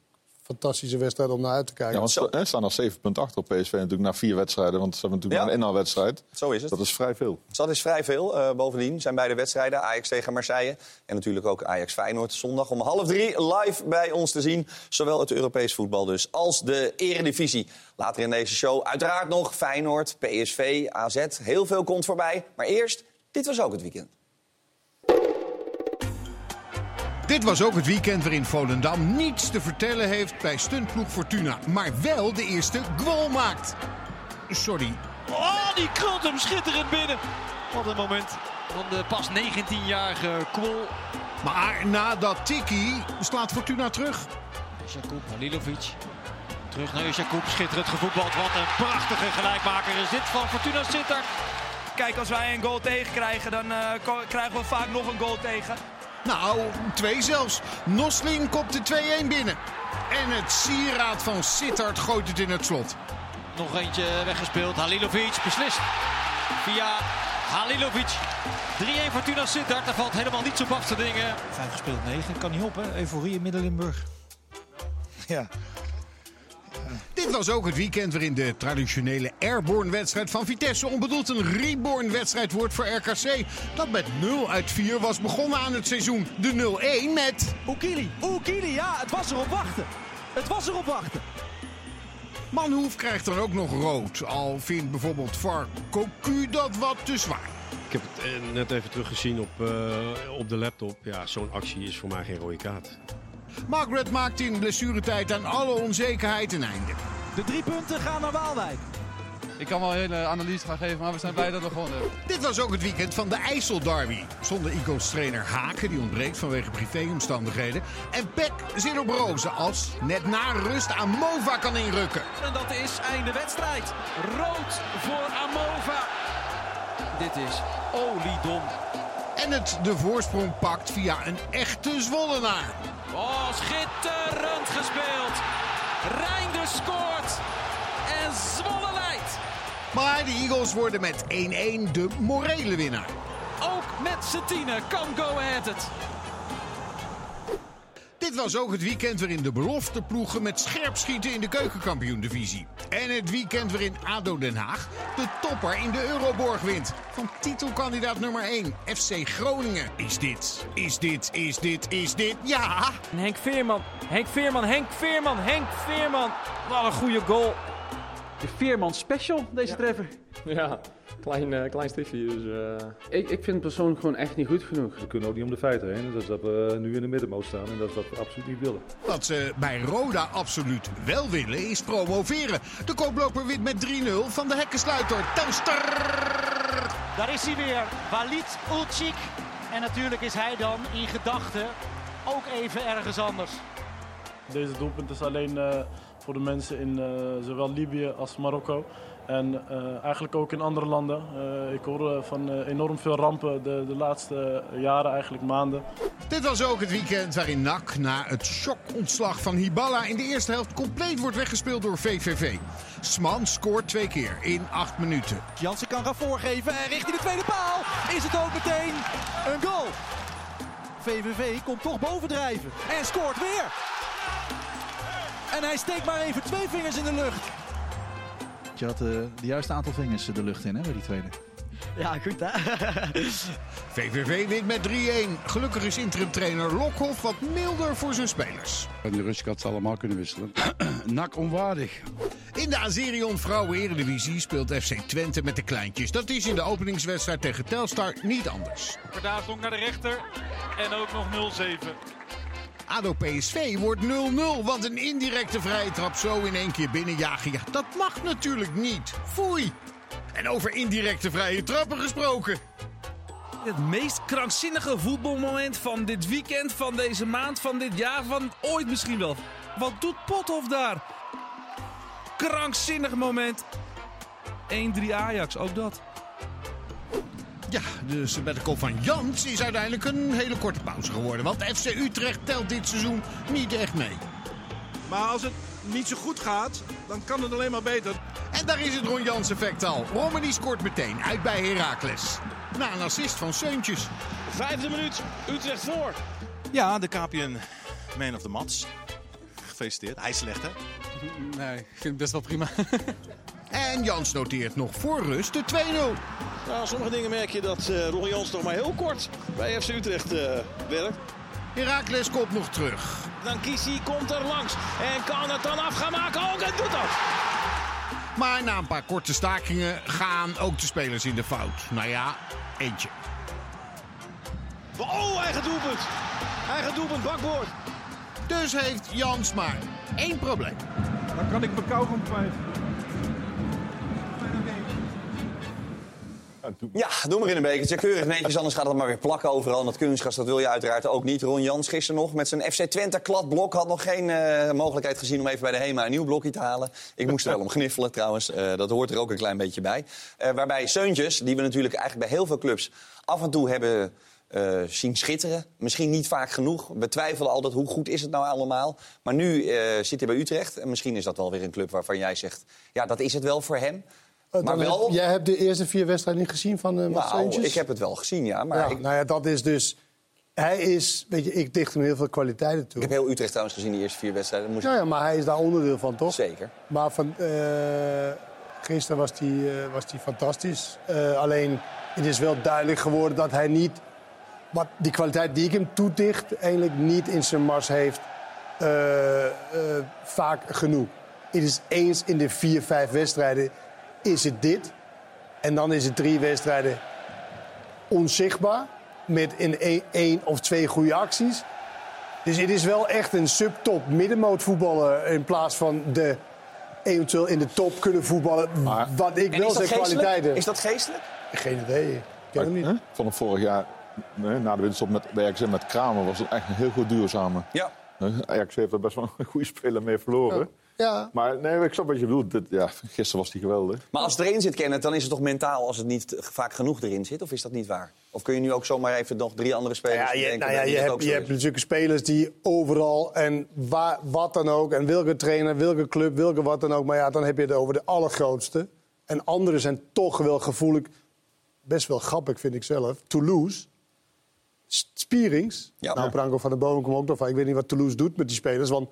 fantastische wedstrijd om naar uit te kijken. Ja, want ze hè, staan al 7 punten achter op PSV natuurlijk na vier wedstrijden. Want ze hebben natuurlijk Ja. maar een inhaalwedstrijd. Zo is het. Dat is vrij veel. Dat is vrij veel. Eh, bovendien zijn beide wedstrijden, Ajax tegen Marseille... en natuurlijk ook Ajax Feyenoord, zondag om half drie live bij ons te zien. Zowel het Europees voetbal dus als de eredivisie. Later in deze show uiteraard nog Feyenoord, PSV, AZ. Heel veel komt voorbij. Maar eerst, dit was ook het weekend. Dit was ook het weekend waarin Volendam niets te vertellen heeft bij stuntploeg Fortuna. Maar wel de eerste goal maakt. Sorry, Oh, die krult hem schitterend binnen. Wat een moment van de pas 19-jarige Kwol. maar na dat tikkie slaat Fortuna terug. Jakub Halilovic. Terug naar Jakub. Schitterend gevoetbald. Wat een prachtige gelijkmaker is dit van Fortuna Sittard. Kijk, als wij een goal tegenkrijgen, dan eh, krijgen we vaak nog een goal tegen. Nou, twee zelfs. Noslin kopt de 2-1 binnen. En het sieraad van Sittard gooit het in het slot. Nog eentje weggespeeld. Halilovic beslist. Via Halilovic. 3-1 Fortuna Sittard. Daar valt helemaal niets op af te dingen. Vijf gespeeld, negen. Kan niet op, hè? Euforie in Midden-Limburg. Ja. Dit was ook het weekend waarin de traditionele Airborne-wedstrijd van Vitesse onbedoeld een Reborn-wedstrijd wordt voor RKC. Dat met 0 uit 4 was begonnen aan het seizoen. De 0-1 met... Oekili, Oekili, ja, het was erop wachten. Het was erop wachten. Manhoef krijgt dan ook nog rood. Al vindt bijvoorbeeld VAR Cocu dat wat te zwaar. Ik heb het eh, net even teruggezien op, eh, op de laptop. Ja, zo'n actie is voor mij geen rode kaart. Margaret maakt in blessuretijd aan alle onzekerheid een einde. De drie punten gaan naar Waalwijk. Ik kan wel een hele analyse gaan geven, maar we zijn blij dat we gewonnen hebben. Dit was ook het weekend van de IJsselderby. Zonder Eagles trainer Haken, die ontbreekt vanwege privéomstandigheden. En Peck zit op rozen als net na rust Amova kan inrukken. En dat is einde wedstrijd. Rood voor Amova. Dit is oliedom. En het de voorsprong pakt via een echte Zwollenaar. Oh, schitterend gespeeld. Reinders scoort. En Zwolle leidt. Maar de Eagles worden met 1-1 de morele winnaar. Ook met z'n tienen kan Go Ahead het. Dit was ook het weekend waarin de belofteploegen met scherp schieten in de keukenkampioen-divisie. En het weekend waarin ADO Den Haag de topper in de Euroborg wint. Van titelkandidaat nummer 1, FC Groningen. Is dit, is dit, is dit, is dit, ja! Henk Veerman, Henk Veerman, Henk Veerman, Henk Veerman. Wat een goede goal. De Veerman special, deze treffer. Ja, klein, eh, klein stiftje. Dus, eh, Ik, ik vind het persoonlijk gewoon echt niet goed genoeg. We kunnen ook niet om de feiten heen. Dat is dat we nu in de middenmoot staan en dat is wat we absoluut niet willen. Wat ze bij Roda absoluut wel willen is promoveren. De koploper wint met 3-0 van de hekkensluiter Telstar. Daar is hij weer. Walid Ulcik. En natuurlijk is hij dan in gedachten ook even ergens anders. Deze doelpunt is alleen eh, voor de mensen in eh, zowel Libië als Marokko. En eh, eigenlijk ook in andere landen. Eh, ik hoor van eh, enorm veel rampen de, de laatste jaren, eigenlijk maanden. Dit was ook het weekend waarin NAC na het shockontslag van Hiballa in de eerste helft compleet wordt weggespeeld door VVV. Sman scoort twee keer in acht minuten. Jansen kan gaan voorgeven en richting de tweede paal is het ook meteen een goal. VVV komt toch bovendrijven en scoort weer. En hij steekt maar even twee vingers in de lucht. Je had eh, de juiste aantal vingers de lucht in hè, bij die tweede. Ja, goed hè. VVV wint met 3-1. Gelukkig is interim-trainer Lokhoff wat milder voor zijn spelers. In de rust had ze allemaal kunnen wisselen. Nak onwaardig. In de Azerion Vrouwen Eredivisie speelt FC Twente met de kleintjes. Dat is in de openingswedstrijd tegen Telstar niet anders. Verdaasdonk naar de rechter en ook nog 0-7. ADO PSV wordt 0-0, want een indirecte vrije trap zo in één keer binnenjagen. Ja, dat mag natuurlijk niet. Foei. En over indirecte vrije trappen gesproken. Het meest krankzinnige voetbalmoment van dit weekend, van deze maand, van dit jaar, van ooit misschien wel. Wat doet Pothoff daar? Krankzinnig moment. 1-3 Ajax, ook dat. Ja, dus met de kop van Jans is uiteindelijk een hele korte pauze geworden. Want FC Utrecht telt dit seizoen niet echt mee. Maar als het niet zo goed gaat, dan kan het alleen maar beter. En daar is het Ron Jans effect al. Romani scoort meteen uit bij Heracles. Na een assist van Seuntjes. Vijfde minuut, Utrecht voor. Ja, de KPN Man of the Match. gefeliciteerd. Hij is slecht, hè? Nee, ik vind het best wel prima. En Jans noteert nog voor rust de 2-0. Nou, sommige dingen merk je dat uh, Ron Jans nog maar heel kort bij FC Utrecht uh, werkt. Heracles komt nog terug. Dan Kisi komt er langs en kan het dan af gaan maken ook en doet dat. Maar na een paar korte stakingen gaan ook de spelers in de fout. Nou ja, eentje. Oh, eigen doelpunt. Eigen doelpunt, bakboord. Dus heeft Jans maar één probleem. Dan kan ik mijn kauwgom kwijt. Ja, doe maar in een bekertje. Keurig netjes, anders gaat het maar weer plakken overal. En dat kunstgras, dat wil je uiteraard ook niet. Ron Jans gisteren nog met zijn FC Twente kladblok... had nog geen uh, mogelijkheid gezien om even bij de HEMA een nieuw blokje te halen. Ik moest er wel om gniffelen trouwens. Uh, dat hoort er ook een klein beetje bij. Uh, waarbij Seuntjes, die we natuurlijk eigenlijk bij heel veel clubs... af en toe hebben zien schitteren. Misschien niet vaak genoeg. We twijfelen altijd hoe goed is het nou allemaal. Maar nu uh, zit hij bij Utrecht. En misschien is dat wel weer een club waarvan jij zegt... ja, dat is het wel voor hem. Uh, maar wel... Heb, jij hebt de eerste vier wedstrijden niet gezien van uh, Mats nou, ik heb het wel gezien, ja. Maar ja, ik... Nou ja, dat is dus... Hij is, weet je, ik dicht hem heel veel kwaliteiten toe. Ik heb heel Utrecht trouwens gezien, die eerste vier wedstrijden. Moest... Ja, ja, maar hij is daar onderdeel van, toch? Zeker. Maar van, uh, gisteren was hij uh, was die fantastisch. Uh, alleen, het is wel duidelijk geworden dat hij niet... Wat die kwaliteit die ik hem toedicht, eigenlijk niet in zijn mars heeft vaak genoeg. Het is eens in de vier, vijf wedstrijden is het dit. En dan is het drie wedstrijden onzichtbaar. Met in één of twee goede acties. Dus het is wel echt een subtop middenmoot voetballer. In plaats van de eventueel in de top kunnen voetballen. Maar, wat ik wel zeg kwaliteiten. Is dat geestelijk? Geen idee. Ik ken hem niet. Huh? Van het vorig jaar, nee, na de winterstop met, RKC met Kramer, was het echt een heel goed duo samen. Ja. RKC heeft er best wel een goede speler mee verloren. Ja. Ja. Maar nee, ik snap wat je bedoelt. Dit, ja, gisteren was hij geweldig. Maar als het erin zit, Kenneth, dan is het toch mentaal als het niet vaak genoeg erin zit? Of is dat niet waar? Of kun je nu ook zomaar even nog drie andere spelers ja, je? Nou ja, je, hebt, je hebt natuurlijk spelers die overal en waar, wat dan ook... en welke trainer, welke club, welke wat dan ook... maar ja, dan heb je het over de allergrootste. En anderen zijn toch wel gevoelig... best wel grappig, vind ik zelf. Toulouse... Spierings. Ja. Nou, Branko van der Boom komt ook nog van. Ik weet niet wat Toulouse doet met die spelers. Want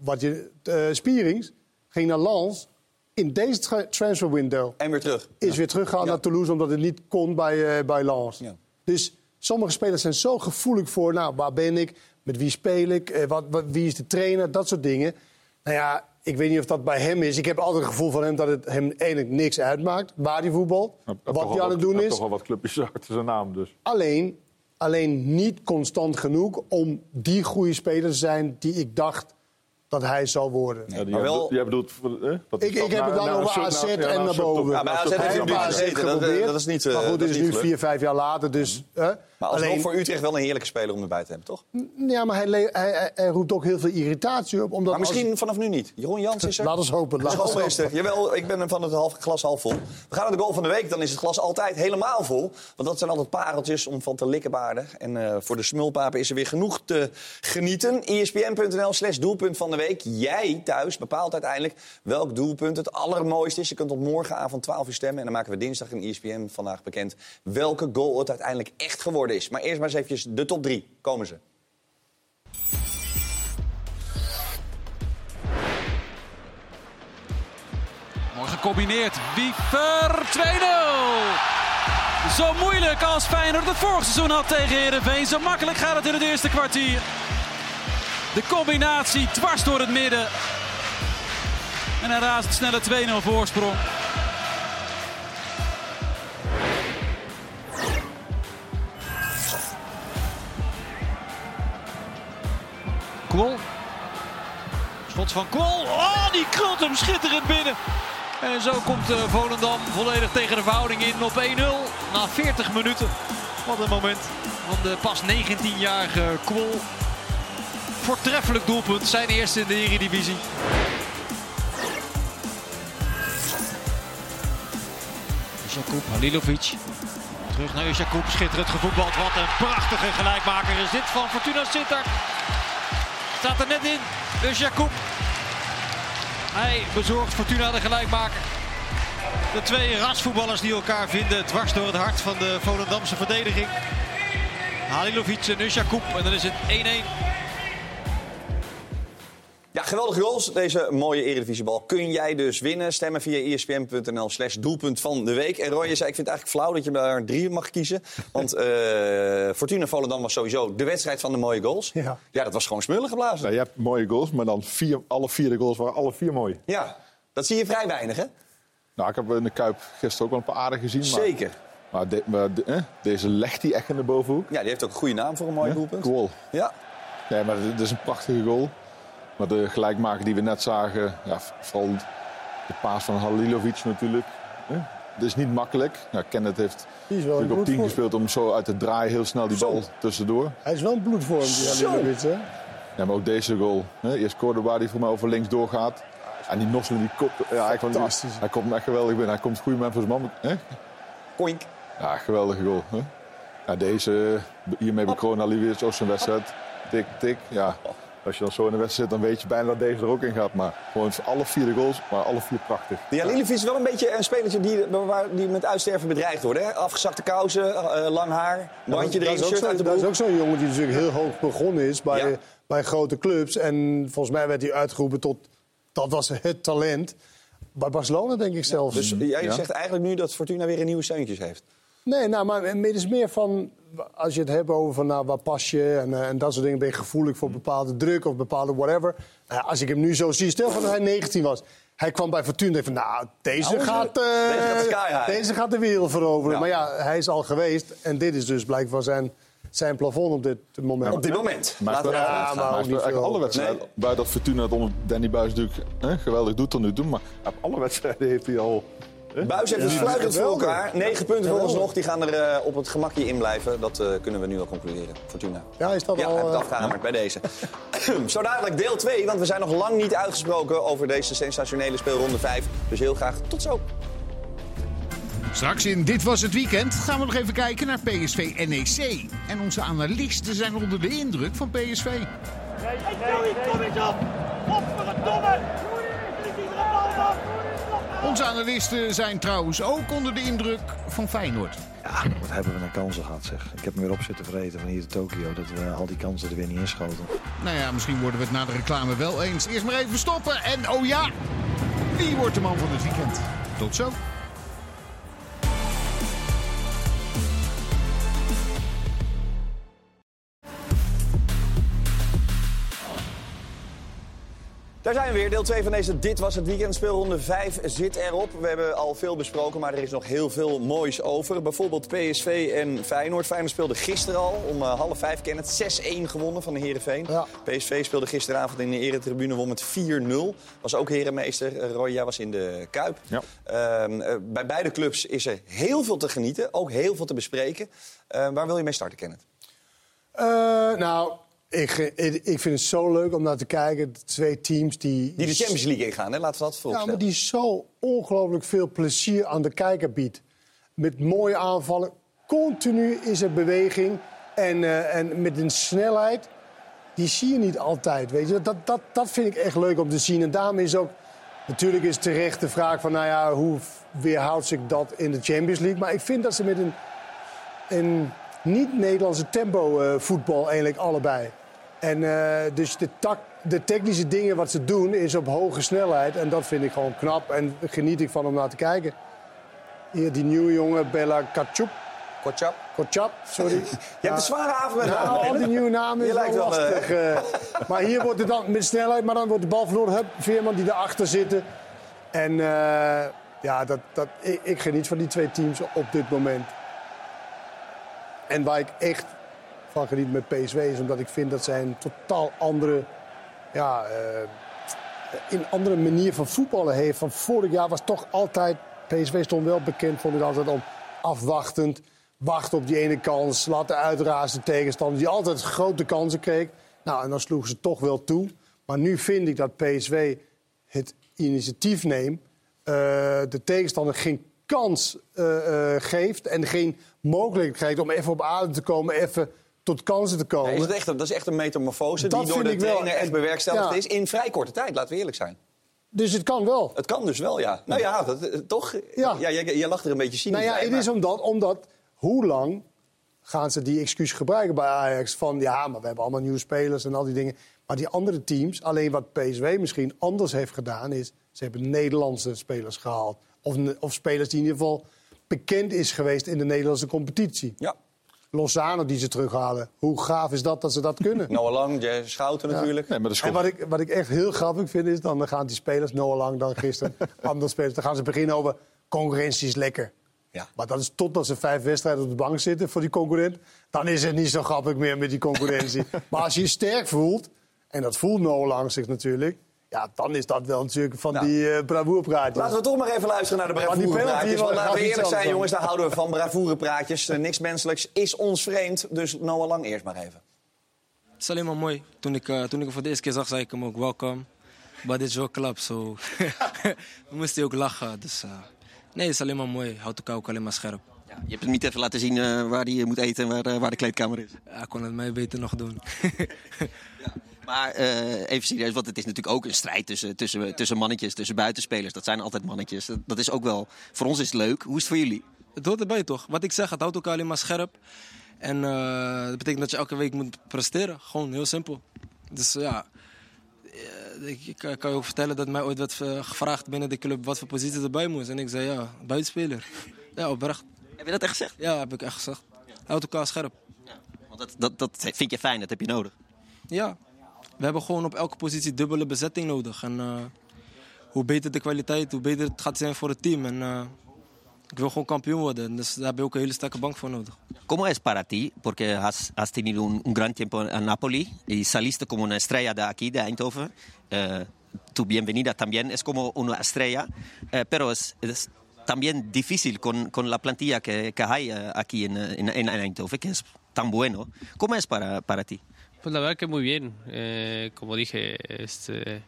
wat je, uh, Spierings ging naar Lens in deze tra transfer window. En weer terug. Is ja. weer teruggegaan ja. naar Toulouse omdat het niet kon bij, uh, bij Lens. Ja. Dus sommige spelers zijn zo gevoelig voor... nou, waar ben ik, met wie speel ik, uh, wat, wat, wie is de trainer, dat soort dingen. Nou ja, ik weet niet of dat bij hem is. Ik heb altijd het gevoel van hem dat het hem eigenlijk niks uitmaakt. Waar hij voetbalt, wat hij aan het doen is. toch wel wat clubjes achter zijn naam dus. Alleen, alleen niet constant genoeg om die goede speler te zijn die ik dacht dat hij zou worden. Ja, maar wel... Jij bedoelt... Eh, ik, ik heb het dan over AZ en naar, naar boven. Ja, maar AZ heeft nu AZ geprobeerd. Dat is niet Maar goed, dit is nu vier, vijf jaar later, dus... Uh, maar alsnog alleen... voor Utrecht wel een heerlijke speler om erbij te hebben, toch? Ja, maar hij, hij, hij, hij roept ook heel veel irritatie op. Omdat maar misschien als... vanaf nu niet. Jeroen Jans is er. Laat ons hopen. Laat ons hopen. Jawel, ik ben van het half, glas half vol. We gaan naar de goal van de week. Dan is het glas altijd helemaal vol. Want dat zijn altijd pareltjes om van te likkenbaarden. En uh, voor de smulpapen is er weer genoeg te genieten. ESPN.nl slash doelpunt van de week. Jij thuis bepaalt uiteindelijk welk doelpunt het allermooiste is. Je kunt tot morgenavond 12 uur stemmen. En dan maken we dinsdag in ESPN vandaag bekend welke goal het uiteindelijk echt geworden is. Maar eerst maar eens even de top 3. Komen ze. Mooi gecombineerd. Wiever 2-0. Zo moeilijk als Feyenoord het vorig seizoen had tegen Heerenveen. Zo makkelijk gaat het in het eerste kwartier. De combinatie dwars door het midden. En een razendsnelle 2-0 voorsprong. Kwol. Schot van Kwol. Oh, die krult hem schitterend binnen. En zo komt uh, Volendam volledig tegen de verhouding in op 1-0 na 40 minuten. Wat een moment van de pas 19-jarige Kwol. Voortreffelijk doelpunt, zijn eerste in de Eredivisie. Jakub Halilovic. Terug naar Jakub, schitterend gevoetbald. Wat een prachtige gelijkmaker is dit van Fortuna Sittard. Staat er net in, dus. Hij bezorgt Fortuna de gelijkmaker. De twee rasvoetballers die elkaar vinden dwars door het hart van de Volendamse verdediging. Halilovic en Usjakoub en dan is het 1-1. Ja, geweldige goals. Deze mooie eredivisiebal kun jij dus winnen. Stemmen via espn.nl slash doelpunt van de week. En Roy, je zei, ik vind het eigenlijk flauw dat je daar drie mag kiezen. Want eh Fortuna Volendam was sowieso de wedstrijd van de mooie goals. Ja. Ja, dat was gewoon smullen geblazen. Nou, je hebt mooie goals, maar dan vier, alle vier de goals waren alle vier mooi. Ja, dat zie je vrij weinig, hè? Nou, ik heb in de Kuip gisteren ook wel een paar aardige gezien. Maar, Zeker. Maar, de- maar de- eh, deze legt hij echt in de bovenhoek. Ja, die heeft ook een goede naam voor een mooi Ja, doelpunt. Goal. Ja. Nee, maar dit is een prachtige goal. Maar de gelijkmaker die we net zagen, ja, vooral de paas van Halilovic natuurlijk. hè. Het is niet makkelijk. Ja, Kenneth heeft natuurlijk op 10 bloedvorm. gespeeld om zo uit de draai heel snel die bal tussendoor. Hij is wel een bloedvorm, die. Halilovic, hè? Ja, maar ook deze goal. Hè. Eerst Cordoba die voor mij over links doorgaat. En die Nosselen die kop. Ja, hij, hij komt echt geweldig binnen. Hij komt goed met voor zijn man. Hè? Koink. Ja, geweldige goal. Hè? Ja, deze, hiermee bekronen Halilovic ook zijn wedstrijd. Tik, tik. Ja. Als je dan zo in de wedstrijd zit, dan weet je bijna dat deze er ook in gaat. Maar gewoon alle vier de goals, maar alle vier prachtig. Die Halilovic is wel een beetje een spelertje die, waar, die met uitsterven bedreigd wordt. Hè? Afgezakte kousen, eh, lang haar, bandje dat, erin, is ook shirt zo- uit de dat is ook zo'n jongen die natuurlijk heel hoog begonnen is bij, Ja. bij grote clubs. En volgens mij werd hij uitgeroepen tot, dat was het talent. Bij Barcelona denk ik zelfs. Dus jij zegt eigenlijk nu dat Fortuna weer een nieuwe steuntjes heeft. Nee, nou, maar het is meer van, als je het hebt over van, nou, waar pas je en, eh, en dat soort dingen, ben je gevoelig voor bepaalde druk of bepaalde whatever. Ja, als ik hem nu zo zie, stel van dat hij 19 was. Hij kwam bij Fortuna en dacht van, nou, deze, Nou, gaat, eh, deze gaat deze de wereld veroveren. Ja. Maar ja, hij is al geweest en dit is dus blijkbaar zijn, zijn plafond op dit moment. Op dit moment. Maar Laten we Ja, maar ook niet veel. alle wedstrijden. Buiten dat Fortuna onder Danny Buis natuurlijk hè, geweldig doet tot nu toe. Maar op alle wedstrijden heeft hij al... Buis heeft Ja, fluitend voor elkaar. Negen punten voor ons Geweldig. nog. Die gaan er eh, op het gemakje in blijven. Dat eh, kunnen we nu al concluderen. Fortuna. Ja, is dat Ja, al... hij heeft het eh, afgehamerd bij deze. Zo dadelijk deel 2, want we zijn nog lang niet uitgesproken over deze sensationele speelronde 5. Dus heel graag tot zo. Straks in Dit Was Het Weekend gaan we nog even kijken naar PSV NEC. En onze analisten zijn onder de indruk van PSV. kom eens op! Godverdomme! Onze analisten zijn trouwens ook onder de indruk van Feyenoord. Ja, wat hebben we naar kansen gehad zeg. Ik heb me weer op zitten vreten van hier tot Tokio. Dat we al die kansen er weer niet inschoten. Nou ja, misschien worden we het na de reclame wel eens. Eerst maar even stoppen. En oh ja, wie wordt de man van het weekend? Tot zo. Daar zijn we weer, deel 2 van deze Dit Was Het Weekend. Speelronde 5 zit erop. We hebben al veel besproken, maar er is nog heel veel moois over. Bijvoorbeeld PSV en Feyenoord. Feyenoord speelde gisteren al om eh, half vijf. Ken het 6-1 gewonnen van de Heerenveen. PSV speelde gisteravond in de eretribune, won met 4-0. Was ook herenmeester. Roy, jij was in de Kuip. Ja. Ehm, eh, bij beide clubs is er heel veel te genieten, ook heel veel te bespreken. Eh, waar wil je mee starten, Kenneth? Eh, nou, ik, ik, vind het zo leuk om naar te kijken. Twee teams die... Die de Champions League ingaan, hè? laten we dat Ja, vooropstellen. maar die zo ongelooflijk veel plezier aan de kijker biedt. Met mooie aanvallen. Continu is er beweging. En, eh, en met een snelheid. Die zie je niet altijd. Weet je? Dat, dat, dat vind ik echt leuk om te zien. En daarom is ook. Natuurlijk is terecht de vraag van. Nou ja, hoe weerhoudt ik dat in de Champions League? Maar ik vind dat ze met een. een niet-Nederlandse tempo eh, voetbal eigenlijk allebei. En eh, dus de, tak, de technische dingen wat ze doen is op hoge snelheid. En dat vind ik gewoon knap en geniet ik van om naar te kijken. Hier die nieuwe jongen, Bella Kachuk. Kotjap. Kotjap, sorry. Je hebt een zware avond met nou, namen. al die nieuwe namen is wel lijkt wel, eh, lastig. eh. maar hier wordt het dan met snelheid, maar dan wordt de bal verloren. Hup, Veerman die erachter zitten. En eh, ja, dat, dat, ik, ik geniet van die twee teams op dit moment. En waar ik echt van geniet met PSV is omdat ik vind dat zij een totaal andere, ja, eh, een andere manier van voetballen heeft. Van vorig jaar was toch altijd, PSV stond wel bekend, vond ik altijd om afwachtend, wachten op die ene kans, laten uitrazen tegenstander die altijd grote kansen kreeg. Nou, en dan sloegen ze toch wel toe. Maar nu vind ik dat PSV het initiatief neemt, eh, de tegenstander geen kans eh, geeft en geen mogelijkheid krijgt om even op adem te komen, even tot kansen te komen. Nee, is echt, dat is echt een metamorfose Dat die door de ik wel. trainer echt bewerkstelligd ja. is in vrij korte tijd, laten we eerlijk zijn. Dus het kan wel. Het kan dus wel, ja. Nou ja, dat, eh, toch? Ja. Ja, jij, jij lacht er een beetje cynisch Nou ja, bij, het maar- is omdat, omdat hoe lang gaan ze die excuus gebruiken bij Ajax. Van ja, maar we hebben allemaal nieuwe spelers en al die dingen. Maar die andere teams, alleen wat PSW misschien anders heeft gedaan... is ze hebben Nederlandse spelers gehaald. Of, of spelers die in ieder geval bekend is geweest in de Nederlandse competitie. Ja. Lozano die ze terughalen. Hoe gaaf is dat dat ze dat kunnen? Noah Lang, Jay Schouten Ja. natuurlijk. Nee, maar En wat ik, wat ik echt heel grappig vind is, dan gaan die spelers, Noah Lang dan gisteren, andere spelers, dan gaan ze beginnen over concurrentie is lekker. Ja. Maar dat is totdat ze vijf wedstrijden op de bank zitten voor die concurrent, dan is het niet zo grappig meer met die concurrentie. maar als je je sterk voelt, en dat voelt Noah Lang zich natuurlijk, ja, dan is dat wel natuurlijk van Nou. die uh, bravoerpraatjes. Laten we toch maar even luisteren naar de penalty, Want laten we eerlijk zijn, jongens, daar houden we van. Bravoure-praatjes. Eh, niks menselijks is ons vreemd. Dus Noah Lang eerst maar even. Het is alleen maar mooi. Toen ik, eh, toen ik hem voor de eerste keer zag, zei ik hem ook welkom. But it's your club, so... We moesten ook lachen, dus... eh, nee, het is alleen maar mooi. Houdt elkaar ook alleen maar scherp. Je hebt hem niet even laten zien eh, waar hij moet eten en waar, eh, waar de kleedkamer is. Hij kon het mij beter nog doen. Maar eh, even serieus, want het is natuurlijk ook een strijd tussen, tussen, tussen mannetjes, tussen buitenspelers. Dat zijn altijd mannetjes. Dat, dat is ook wel, voor ons is het leuk. Hoe is het voor jullie? Het hoort erbij toch? Wat ik zeg, het houdt elkaar alleen maar scherp. En eh, dat betekent dat je elke week moet presteren. Gewoon heel simpel. Dus ja, eh, ik, ik kan- je ook vertellen dat mij ooit werd gevraagd binnen de club wat voor positie erbij moest. En ik zei ja, buitenspeler. Ja, oprecht. Heb je dat echt gezegd? Ja, heb ik echt gezegd. Houdt elkaar scherp. Want dat, dat, dat vind je fijn, dat heb je nodig. Ja, we hebben gewoon op elke positie dubbele bezetting nodig. En eh, hoe beter de kwaliteit, hoe beter het gaat zijn voor het team. En eh, ik wil gewoon kampioen worden. Dus daar heb je ook een hele sterke bank voor nodig. ¿Cómo es para ti? Porque has, has tenido un, un gran tiempo en Napoli y saliste como una estrella de aquí, de Eindhoven. Eh, tu bienvenida también es como una estrella, pero es, es también difícil con, con la plantilla que, que hay aquí en, en, en Eindhoven, que es tan bueno. ¿Cómo es para, para ti? Pues la verdad que muy bien. Eh, como dije, es, eh,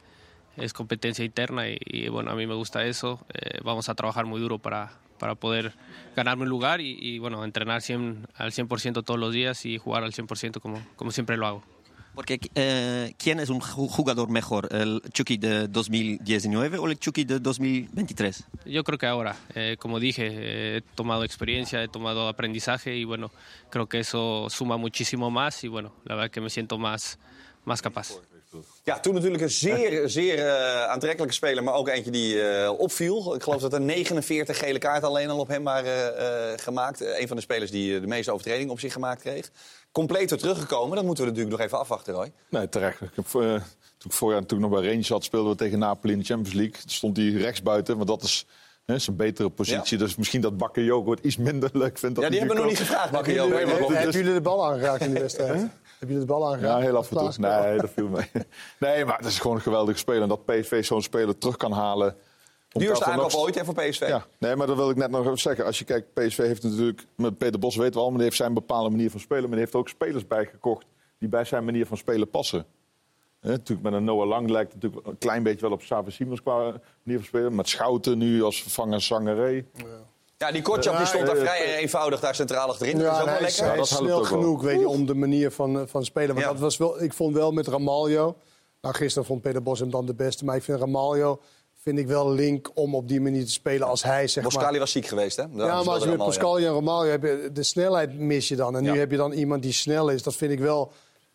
es competencia interna y, bueno, a mí me gusta eso. Eh, vamos a trabajar muy duro para, para poder ganarme un lugar y, y, bueno, entrenar 100 al 100% todos los días y jugar al 100% como, como siempre lo hago. Porque eh, ¿quién es un ju- jugador mejor? ¿El Chucky de 2019 o el Chucky de 2023? Yo creo que ahora, eh, como dije, eh, he tomado experiencia, he tomado aprendizaje y bueno, creo que eso suma muchísimo más y bueno, la verdad que me siento más, más capaz. Ja, toen natuurlijk een zeer, zeer eh, aantrekkelijke speler, maar ook eentje die eh, opviel. Ik geloof dat er 49 gele kaarten alleen al op hem waren eh, gemaakt. Een van de spelers die de meeste overtredingen op zich gemaakt kreeg. Compleet weer teruggekomen, dat moeten we natuurlijk nog even afwachten, Roy. Nee, terecht. Ik heb, eh, toen ik voorjaar toen ik nog bij Rangers zat, speelden we tegen Napoli in de Champions League. Toen stond hij rechtsbuiten, want dat is hè, zijn betere positie. Dus misschien dat Bakayoko het iets minder leuk vindt. Ja, die hebben we nog niet gevraagd, Bakayoko. Hebben jullie de bal aangeraakt in die wedstrijd? Hebben jullie de bal aangeraakt? Ja, heel af en toe. Nee, dat viel mee. Nee, maar het is gewoon een geweldige speler. En dat PSV zo'n speler terug kan halen. Duurste aankoop nog- ooit hè, voor PSV. Ja, nee, maar dat wil ik net nog even zeggen. Als je kijkt, PSV heeft natuurlijk, met Peter Bos weten we allemaal, die heeft zijn bepaalde manier van spelen. Maar die heeft ook spelers bijgekocht die bij zijn manier van spelen passen. Hè, natuurlijk met een Noah Lang lijkt het natuurlijk een klein beetje wel op Savi Simons qua manier van spelen. Met Schouten nu als vervanger Zangeré. Ja, die Kortjap die stond daar vrij eenvoudig daar centraal achterin. dat is Ja, ook en wel hij is, lekker. hij is snel genoeg weet je, om de manier van, eh, van spelen. Want Ja. dat was wel, ik vond wel met Ramaljo... Nou, gisteren vond Peter Bos hem dan de beste. Maar ik vind Ramaljo vind ik wel link om op die manier te spelen als hij, zeg maar... Boskali was ziek geweest, hè? Daarom Ja, maar als je met Ramaljo. Pascal en Romario heb je de snelheid mis je dan. En nu heb je dan iemand die snel is. Dat vind ik wel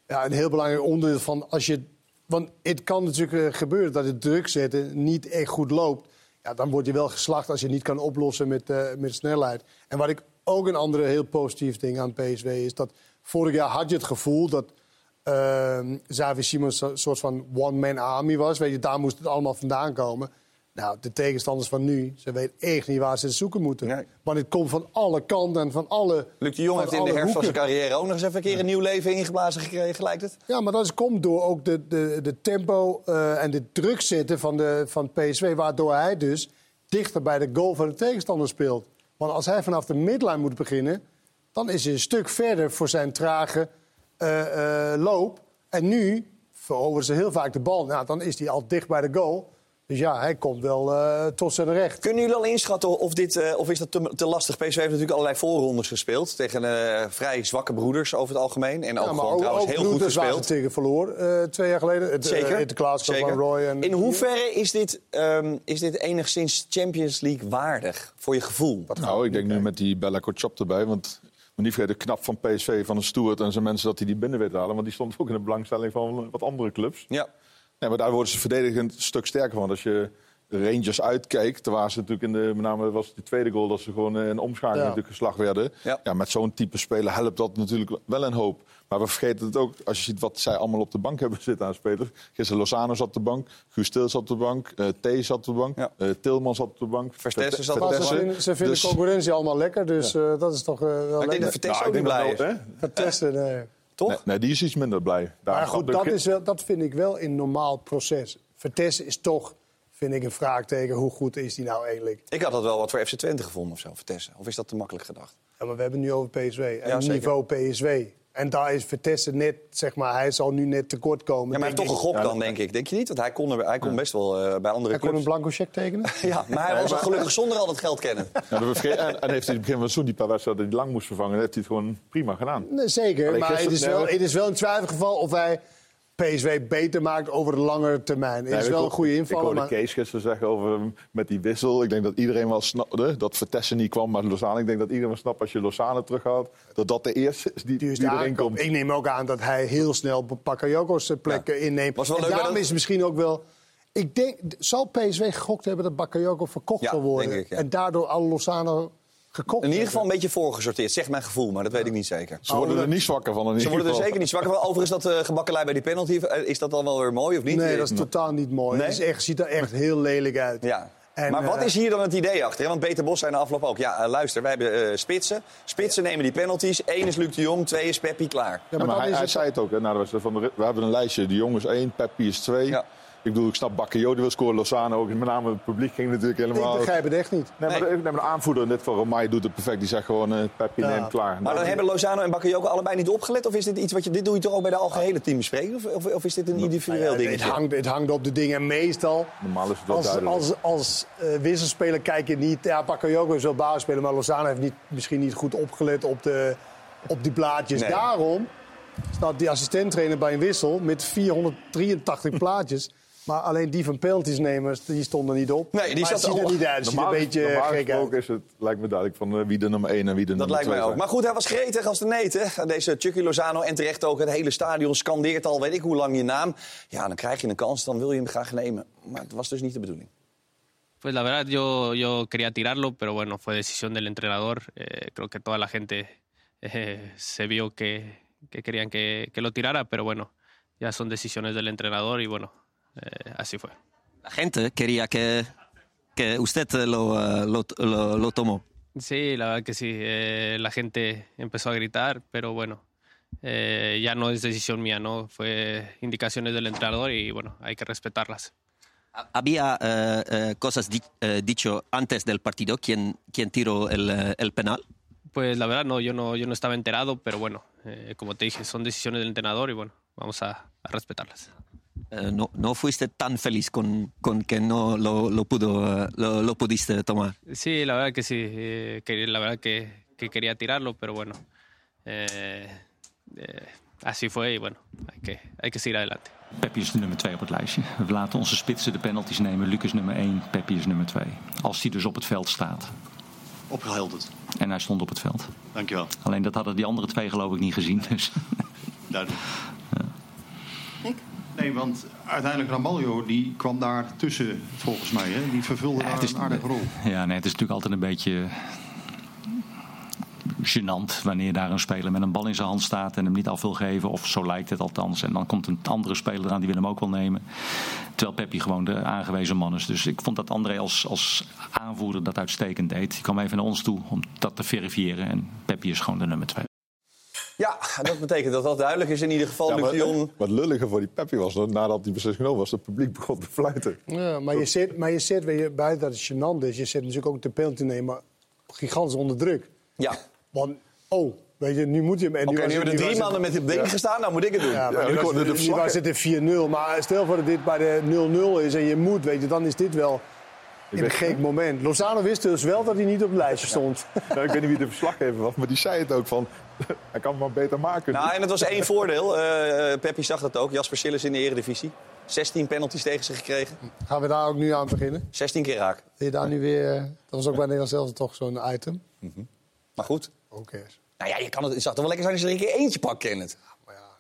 ja, een heel belangrijk onderdeel van als je. Want het kan natuurlijk eh, gebeuren dat het druk zetten niet echt goed loopt. Dan word je wel geslacht als je niet kan oplossen met, eh, met snelheid. En wat ik ook een andere heel positief ding aan PSV is dat vorig jaar had je het gevoel dat ehm Xavi Simons een soort van one-man army was. Weet je, daar moest het allemaal vandaan komen. Nou, de tegenstanders van nu, ze weten echt niet waar ze het zoeken moeten. Want het komt van alle kanten en van alle Luc de Jong heeft in de herfst van zijn carrière ook nog eens even een keer een nieuw leven ingeblazen gekregen, lijkt het? Ja, maar dat is- komt door ook de, de, de tempo eh, en de druk zetten van, de, van PSV... waardoor hij dus dichter bij de goal van de tegenstander speelt. Want als hij vanaf de midline moet beginnen... dan is hij een stuk verder voor zijn trage eh, eh, loop. En nu veroveren ze heel vaak de bal. Nou, dan is hij al dicht bij de goal. Dus ja, hij komt wel eh, tot zijn recht. Kunnen jullie al inschatten of, dit, eh, of is dat te, te lastig? PSV heeft natuurlijk allerlei voorrondes gespeeld tegen eh, vrij zwakke broeders over het algemeen. En ook Ja, maar gewoon trouwens heel goed gespeeld. tegen verloor eh, twee jaar geleden. Het, Zeker. Uh, het Zeker. van Roy. En In hoeverre is dit, ehm, is dit enigszins Champions League waardig voor je gevoel? Nou, ik denk nu met die Bella Kotschap erbij. Want Maar niet vergeten, knap van PSV, van een Stuart en zijn mensen dat hij die binnen weet halen. Want die stond ook in de belangstelling van wat andere clubs. Ja. Ja, maar daar worden ze verdedigend een stuk sterker van. Als je de Rangers uitkijkt, toen waren ze natuurlijk in de, met name was het de tweede goal dat ze gewoon eh, in een omschakeling Ja. natuurlijk geslacht werden. Ja. met zo'n type speler helpt dat natuurlijk wel een hoop. Maar we vergeten het ook, als je ziet wat zij allemaal op de bank hebben zitten aan spelers. Gisteren Lozano zat op de bank, Guus Til zat op de bank, eh T zat op de bank, eh, Tilman zat op de bank. Vertessen zat op de ze bank. vinden, ze vinden Dus- concurrentie allemaal lekker, dus eh, dat is toch eh, wel ik denk lekker. dat Vertessen ook niet denk blij dat is. wel, hè? Vertessen, nee. Toch? Nee, nee, die is iets minder blij. Daar Maar goed, dat, is wel, dat vind ik wel een normaal proces. Vertessen is toch, vind ik, een vraagteken. Hoe goed is die nou eigenlijk? Ik had dat wel wat voor FC Twente gevonden of zo, Vertessen. Of is dat te makkelijk gedacht? Ja, maar we hebben het nu over PSW. En Ja, niveau PSW. En daar is Vertessen net, zeg maar, hij zal nu net tekort komen. Ja, maar hij heeft toch gegokt ik. dan, denk ik. Denk je niet? Want hij kon, er, hij kon best wel eh, bij andere Hij kon een clubs... blanco check tekenen? Ja, maar hij was al gelukkig zonder al dat geld kennen. Ja, dat en, en heeft hij in het begin van het seizoen die paar wedstrijden die hij lang moest vervangen, heeft hij het gewoon prima gedaan. Nee, zeker, Alleen maar het is, wel, het is wel een twijfelgeval of hij PSW beter maakt over de langere termijn. Nee, is ik wel een goede Ik invaller, hoorde maar... Kees gisteren zeggen over met die wissel. Ik denk dat iedereen wel snapte dat Vertessen niet kwam, maar Lozano. Ik denk dat iedereen wel snapt als je Lozano terughaalt, dat dat de eerste is die, die, die erin komt. Ik neem ook aan dat hij heel snel Bakayoko's plekken inneemt. Was wel leuk daarom dat- is het misschien ook wel... Ik denk, zal PSW gegokt hebben dat Bakayoko verkocht Ja, zal worden? ik, ja. En daardoor al Lozano gekocht In ieder geval een beetje voorgesorteerd, zegt mijn gevoel, maar dat weet ik niet zeker. Ze worden er niet zwakker van. In Ze worden er zeker niet zwakker van. Overigens, dat uh, gebakkelei bij die penalty, eh, is dat dan wel weer mooi of niet? Nee, dat is totaal niet mooi. Nee? Het is echt, ziet er echt heel lelijk uit. Ja. En, maar wat eh, is hier dan het idee achter? Want Peter Bos zei na afloop ook... ja, eh, luister, wij hebben eh, spitsen. Spitsen nemen die penalties. Eén is Luc de Jong, twee is Peppi, klaar. Ja, maar hij, hij zei het ook hè, na de wedstrijd. Van de, we hebben een lijstje. De jongens één, Peppi is twee. Ik bedoel, ik snap Bakayoko die wil scoren. Lozano ook. Met name het publiek ging natuurlijk helemaal... Ik begrijp het echt niet. Nee, nee, maar de aanvoerder in dit geval, Romay, doet het perfect. Die zegt gewoon, eh Peppi Ja. neemt klaar. Maar Nou, dan hebben Lozano en Bakayoko allebei niet opgelet? Of is dit iets wat je... Dit doe je toch ook bij de algehele teambespreking? Of, of, of is dit een individueel ja, dingetje? het, hangt, het hangt op de dingen. Meestal, Normaal is het wel als, duidelijk. als, als eh, wisselspeler kijk je niet... Ja, Bakayoko is wel basisspeler, maar Lozano heeft niet, misschien niet goed opgelet op, de, op die plaatjes. Nee. Daarom staat die assistenttrainer bij een wissel met 483 plaatjes. Maar alleen die van penalties nemen, die stonden niet op. Nee, die zat er niet uit. Er een normaal, beetje normaal gek uit. gesproken is het, lijkt me duidelijk, van eh, wie de nummer 1 en wie de Dat nummer lijkt 2 mij ook. zijn. Maar goed, hij was gretig als de neet. Hè? Deze Chucky Lozano en terecht ook. Het hele stadion scandeert al, weet ik hoe lang je naam. Ja, dan krijg je een kans, dan wil je hem graag nemen. Maar het was dus niet de bedoeling. Pues la verdad yo, yo quería tirarlo, pero bueno, fue decisión del entrenador. Eh, creo que toda la gente eh, se vio que, que querían que, que lo tirara, pero bueno, ya son decisiones del entrenador y bueno, eh, así fue. La gente quería que, que usted lo, eh, lo, lo- lo tomó. Sí, la verdad que sí. eh, la gente empezó a gritar, pero bueno, eh, ya no es decisión mía, ¿no? Fue indicaciones del entrenador y bueno, hay que respetarlas. Había eh, cosas di- dicho antes del partido. ¿Quién, quién tiró el, el penal? Pues la verdad no, yo no, yo no estaba enterado, pero bueno, como te dije, son decisiones del entrenador y bueno, vamos a, a respetarlas. Eh, no, no fuiste tan feliz con, con que no lo, lo, pudo, lo, lo pudiste tomar. Sí, la verdad que sí, eh, que, la verdad que, que quería tirarlo, pero bueno, eh, eh, así fue y bueno, hay que, hay que seguir adelante. Peppi is de nummer 2 op het lijstje. We laten onze spitsen de penalties nemen. Luc is nummer 1, Peppi is nummer 2. Als die dus op het veld staat. Opgehelderd. En hij stond op het veld. Dankjewel. Alleen dat hadden die andere twee geloof ik niet gezien. Dus. Duidelijk. Nee, want uiteindelijk Ramaljo die kwam daar tussen volgens mij. Hè? Die vervulde daar een aardige rol. Ja, nee, het is natuurlijk altijd een beetje gênant wanneer daar een speler met een bal in zijn hand staat en hem niet af wil geven. Of zo lijkt het althans. En dan komt een andere speler aan die wil hem ook wel nemen. Terwijl Peppi gewoon de aangewezen man is. Dus ik vond dat André als, als aanvoerder dat uitstekend deed. Die kwam even naar ons toe om dat te verifiëren. En Peppi is gewoon de nummer twee. Ja, dat betekent dat dat duidelijk is in ieder geval. Ja, Luc maar, de Jong. Wat lulliger voor die Peppi was, dat nadat die beslissing genomen was, het publiek begon te fluiten. Ja, maar je zit, maar je zit weet je, buiten dat het gênant is, je zit natuurlijk ook de penalty nemen, gigantisch onder druk. Ja. Want, oh, weet je, nu moet je hem... en Oké, nu het- hebben er drie het- mannen met dit ding Ja. gestaan, nou moet ik het doen. Ja, maar Ja, nu was, de het- nu was het een 4-0. Maar stel voor dat dit bij de 0-0 is en je moet, weet je, dan is dit wel in een gek moment. Lozano wist dus wel dat hij niet op het lijstje stond. Ja, ik weet niet wie de verslaggever was, maar die zei het ook van, hij kan het maar beter maken. Nou, en het was één voordeel. Eh Peppi zag dat ook. Jasper Sillis in de Eredivisie. 16 penalties tegen zich gekregen. Gaan we daar ook nu aan beginnen? 16 keer raak. Wil je daar nu weer... Dat was ook bij Nederland zelf toch zo'n item. Maar goed. Oké. Nou ja, je kan het, het zou toch wel lekker zijn als je er een keer eentje pakt, Kenneth.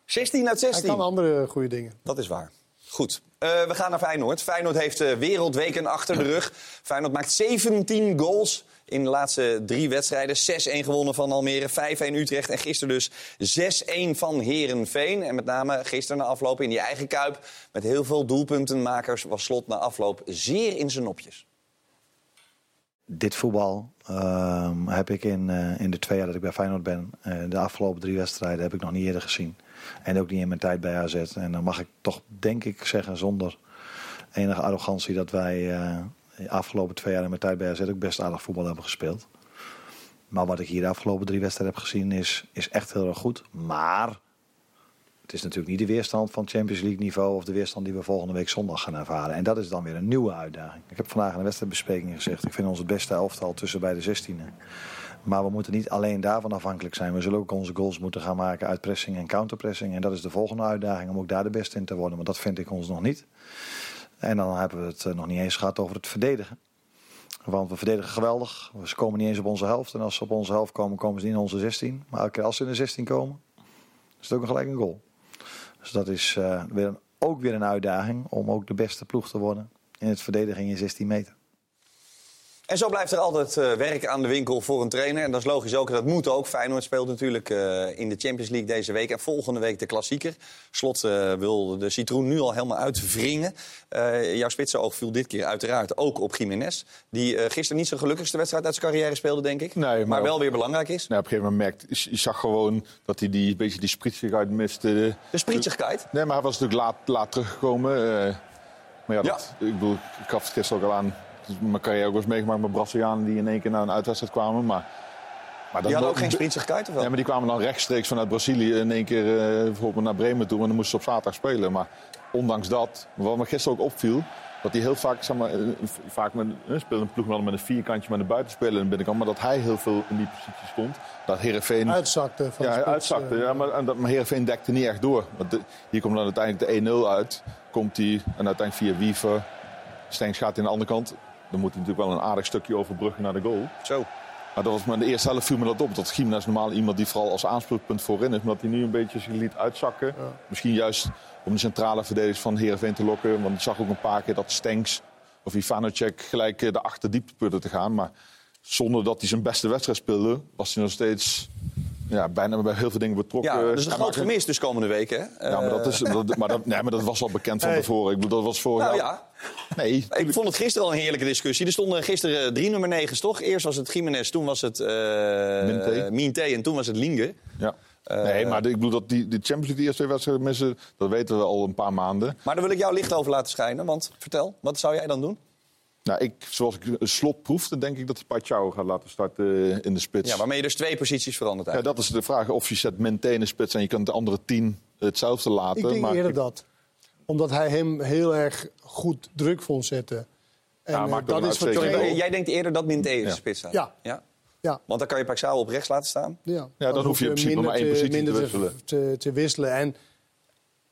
16 uit Hij 16. kan andere goede dingen. Dat is waar. Goed. Eh, we gaan naar Feyenoord. Feyenoord heeft eh, wereldweken achter de rug. Feyenoord maakt 17 goals in de laatste drie wedstrijden. 6-1 gewonnen van Almere, 5-1 Utrecht en gisteren dus 6-1 van Herenveen. En met name gisteren na afloop in die eigen kuip met heel veel doelpuntenmakers was Slot na afloop zeer in zijn nopjes. Dit voetbal ehm, heb ik in, eh, in de twee jaar dat ik bij Feyenoord ben, eh, de afgelopen drie wedstrijden, heb ik nog niet eerder gezien. En ook niet in mijn tijd bij AZ. En dan mag ik toch, denk ik, zeggen zonder enige arrogantie dat wij eh, de afgelopen twee jaar in mijn tijd bij AZ ook best aardig voetbal hebben gespeeld. Maar wat ik hier de afgelopen drie wedstrijden heb gezien is, is echt heel erg goed. Maar het is natuurlijk niet de weerstand van Champions League niveau of de weerstand die we volgende week zondag gaan ervaren. En dat is dan weer een nieuwe uitdaging. Ik heb vandaag in de wedstrijdbespreking gezegd, ik vind ons het beste elftal tussen bij de 16e. Maar we moeten niet alleen daarvan afhankelijk zijn. We zullen ook onze goals moeten gaan maken uit pressing en counterpressing. En dat is de volgende uitdaging om ook daar de beste in te worden. Maar dat vind ik ons nog niet. En dan hebben we het eh, nog niet eens gehad over het verdedigen. Want we verdedigen geweldig. Ze komen niet eens op onze helft. En als ze op onze helft komen, komen ze niet in onze 16. Maar elke keer als ze in de 16 komen, is het ook gelijk een goal. Dus dat is eh, weer een, ook weer een uitdaging om ook de beste ploeg te worden in het verdedigen in je 16 meter. En zo blijft er altijd eh, werk aan de winkel voor een trainer. En dat is logisch ook, dat moet ook. Feyenoord speelt natuurlijk eh, in de Champions League deze week. En volgende week de klassieker. Slot eh, wil de citroen nu al helemaal uitwringen. Jouw spitse viel dit keer uiteraard ook op Jiménez. Die gisteren niet zijn gelukkigste wedstrijd uit zijn carrière speelde, denk ik. Nee, maar, wel weer belangrijk is. Nee, op een gegeven moment merkt, je zag gewoon dat hij die, een beetje die sprietsigheid miste. De sprietsigheid? Nee, maar hij was natuurlijk laat, laat teruggekomen. maar ja, dat, ik bedoel, ik gaf het gisteren ook al aan. Mijn carrière ook wel eens meegemaakt met Brazilianen die in één keer naar een uitwedstrijd kwamen. Maar, maar Die hadden ook geen sprietsigheid, of wel? Nee, maar die kwamen dan rechtstreeks vanuit Brazilië in één keer eh, bijvoorbeeld naar Bremen toe. En dan moesten ze op zaterdag spelen. Maar ondanks dat, wat me gisteren ook opviel, dat hij heel vaak, zeg maar, eh, vaak met, eh, speelde een ploeg wel met een vierkantje met een buitenspeler in de binnenkant. Maar dat hij heel veel in die positie stond. Dat Heerenveen... Uitzakte van Ja, spits, uitzakte. ja, maar, en dat, maar Heerenveen dekte niet echt door. Want de- hier komt dan uiteindelijk de 1-0 uit. Komt hij en uiteindelijk via Wiever. Stengs gaat in de andere kant. Dan moet hij natuurlijk wel een aardig stukje overbruggen naar de goal. Zo. Maar dat was maar in de eerste helft viel me dat op. Dat Gimenez normaal iemand die vooral als aanspreekpunt voorin is. Maar dat hij nu een beetje zich liet uitzakken. Misschien juist om de centrale verdedigers van Heerenveen te lokken. Want ik zag ook een paar keer dat Stenks of Ivanacek gelijk eh, de achterdiepteputten te gaan. Maar zonder dat hij zijn beste wedstrijd speelde, was hij nog steeds ja, bijna bij heel veel dingen betrokken. Ja, dus een Hij groot gemis dus komende week, hè? Ja, maar dat, is, dat, maar, dat, nee, maar dat was al bekend van Hey. tevoren. Ik bedoel, dat was vorig Nou jaar. ja. Nee, Ik vond het gisteren al een heerlijke discussie. Er stonden gisteren eh, drie nummer negens, toch? Eerst was het Jiménez, toen was het eh Minté. Minté en toen was het Linger. Ja. nee, maar de- ik bedoel dat die, die Champions League die eerste twee wedstrijden missen, dat weten we al een paar maanden. Maar daar wil ik jou licht over laten schijnen. Want vertel, wat zou jij dan doen? Nou, ik, zoals ik een slot proefde, denk ik dat hij Pachau gaat laten starten in de spits. Ja, waarmee je dus twee posities verandert Ja, eigenlijk. dat is de vraag. Of je zet Minté in de spits en je kunt de andere tien hetzelfde laten. Ik denk maar eerder ik- dat. Omdat hij hem heel erg goed druk vond zetten. En Ja, eh, dat is goal. Jij denkt eerder dat Minté in de Ja. spits staat? Ja. ja. Ja. Want dan kan je Paxao op rechts laten staan. Ja, Ja, dan hoef je in principe minder maar één positie te. Te, te wisselen. En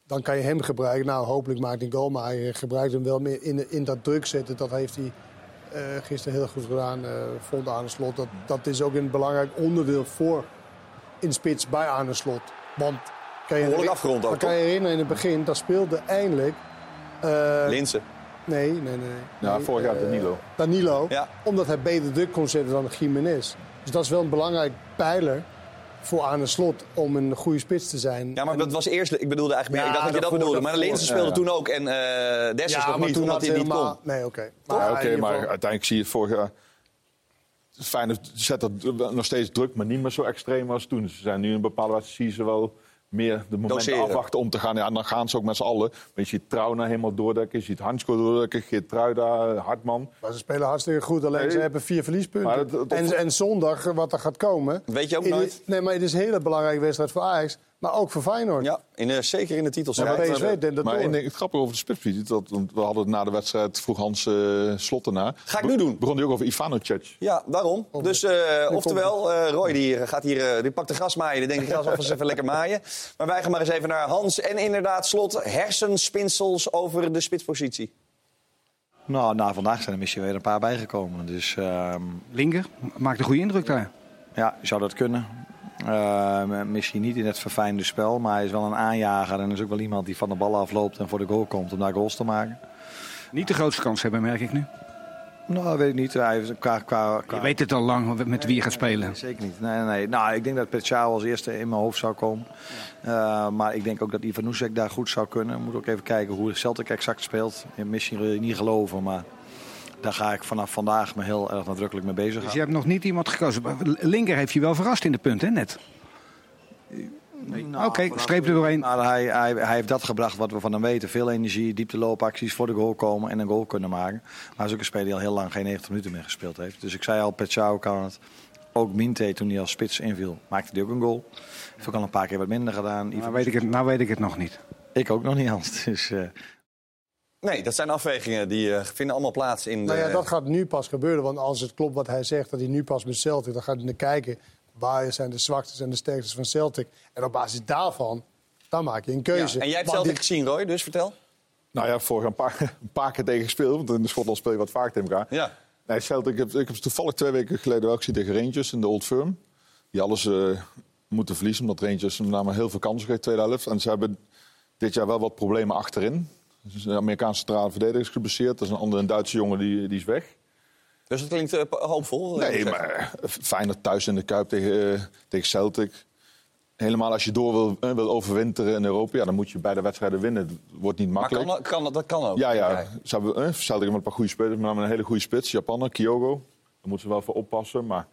dan kan je hem gebruiken. Nou, hopelijk maakt hij een goal, maar hij gebruikt hem wel meer in, in dat druk zetten. Dat heeft hij eh, gisteren heel goed gedaan. eh vond aan de slot. Dat, dat is ook een belangrijk onderdeel voor in de spits bij aan de slot. Want kan je, Behoorlijk afgerond ook, kan je herinneren in het begin, dat speelde eindelijk. eh, Linsen. Nee, nee, nee. Ja, vorig jaar Danilo. Danilo. Ja. Omdat hij beter druk kon zetten dan Jiménez. Dus dat is wel een belangrijk pijler voor aan de slot om een goede spits te zijn. Ja, maar dat was eerst. Ik bedoelde eigenlijk meer. Ja, ik dacht dat je dat bedoelde. Maar daarvoor. Linsen speelde Ja. toen ook. En eh Dessers ja, nog maar niet, toen omdat had hij niet kon. Nee, oké. Ja, oké, in ieder maar geval- uiteindelijk zie je vorig jaar... Feyenoord zet dat nog steeds druk, maar niet meer zo extreem als toen. Ze zijn nu in een bepaalde wedstrijd zie je ze wel meer de momenten Doseren. afwachten om te gaan. Ja, en dan gaan ze ook met z'n allen. Maar je ziet Trauner helemaal doordekken, je ziet Hansko doordekken, Geert Truida, Hartman. Maar ze spelen hartstikke goed, alleen Nee. ze hebben vier verliespunten. Maar dat- dat- en, en zondag, wat er gaat komen... Weet je ook nooit. Nee, maar het is een hele belangrijke wedstrijd voor Ajax. Maar ook voor Feyenoord. Ja, in, de- zeker in de Ja, titelstrijd. maar PSV deed dat Maar door. één ding, het grappige over de spitspositie, dat, want we hadden het na de wedstrijd, vroeg Hans eh Slot erna. Ga ik nu doen. Begon hij ook over Ivanocek. Ja, daarom. Dus eh, oftewel, eh, Roy die gaat hier, eh, die pakt de grasmaaien. Die denkt, ik ga eens alvast even lekker maaien. Maar wij gaan maar eens even naar Hans. En inderdaad, slot hersenspinsels over de spitspositie. Nou, na vandaag zijn er misschien weer een paar bijgekomen. Dus ehm, Linker maakt een goede indruk daar. ja, zou dat kunnen. Eh, misschien niet in het verfijnde spel, maar hij is wel een aanjager. En is ook wel iemand die van de bal afloopt en voor de goal komt om daar goals te maken. Niet de grootste kans hebben, merk ik nu. Nou, weet ik niet. Hij qua, qua, qua... Je weet het al lang met wie je gaat spelen. Nee, zeker niet. Nee, nee. Nou, ik denk dat Petjao als eerste in mijn hoofd zou komen. Uh, maar ik denk ook dat Ivanusek daar goed zou kunnen. Moet ook even kijken hoe Celtic exact speelt. Misschien wil je niet geloven, maar daar ga ik vanaf vandaag me heel erg nadrukkelijk mee bezig. Dus je hebt nog niet iemand gekozen. Linker heeft je wel verrast in de punt, hè, net? Nou, Oké, streep er doorheen. Maar hij, hij, hij heeft dat gebracht wat we van hem weten. Veel energie, diepteloopacties voor de goal komen en een goal kunnen maken. Maar hij is ook een speler die al heel lang geen 90 minuten meer gespeeld heeft. Dus ik zei al, Petjao kan het. Ook Minte, toen hij als spits inviel, maakte hij ook een goal. Heeft ook al een paar keer wat minder gedaan. Nou weet ik het, nou weet ik het nog niet. Ik ook nog niet, Hans. Dus, uh... Nee, dat zijn afwegingen die uh, vinden allemaal plaats in. De... Nou ja, dat gaat nu pas gebeuren. Want als het klopt wat hij zegt, dat hij nu pas met Celtic, dan gaat hij naar kijken. Waar zijn de zwaktes en de sterktes van Celtic? En op basis daarvan, dan maak je een keuze. Ja, en jij hebt Celtic dit... gezien, Roy, dus vertel. Nou ja, vorig een paar, een paar keer tegen gespeeld. Want in de Schotland speel je wat vaak tegen elkaar. Ja. Nee, Celtic, ik heb, ik heb toevallig twee weken geleden wel gezien tegen Rangers in de Old Firm. Die alles uh, moeten verliezen, omdat Rangers met name heel veel kansen kreeg tweede helft. En ze hebben dit jaar wel wat problemen achterin. Dus de Amerikaanse centrale verdediger is geblesseerd. Dat is een andere een Duitse jongen die, die is weg. Dus het klinkt uh, hoopvol? Nee, maar fijner thuis in de Kuip tegen, tegen Celtic. Helemaal als je door wil, wil overwinteren in Europa, ja, dan moet je beide wedstrijden winnen. Het wordt niet makkelijk. Maar kan, kan, dat kan ook? Ja, ja. Ze hebben, Celtic heeft een paar goede spelers, maar een hele goede spits. Japaner, Kyogo. Daar moeten ze wel voor oppassen. Maar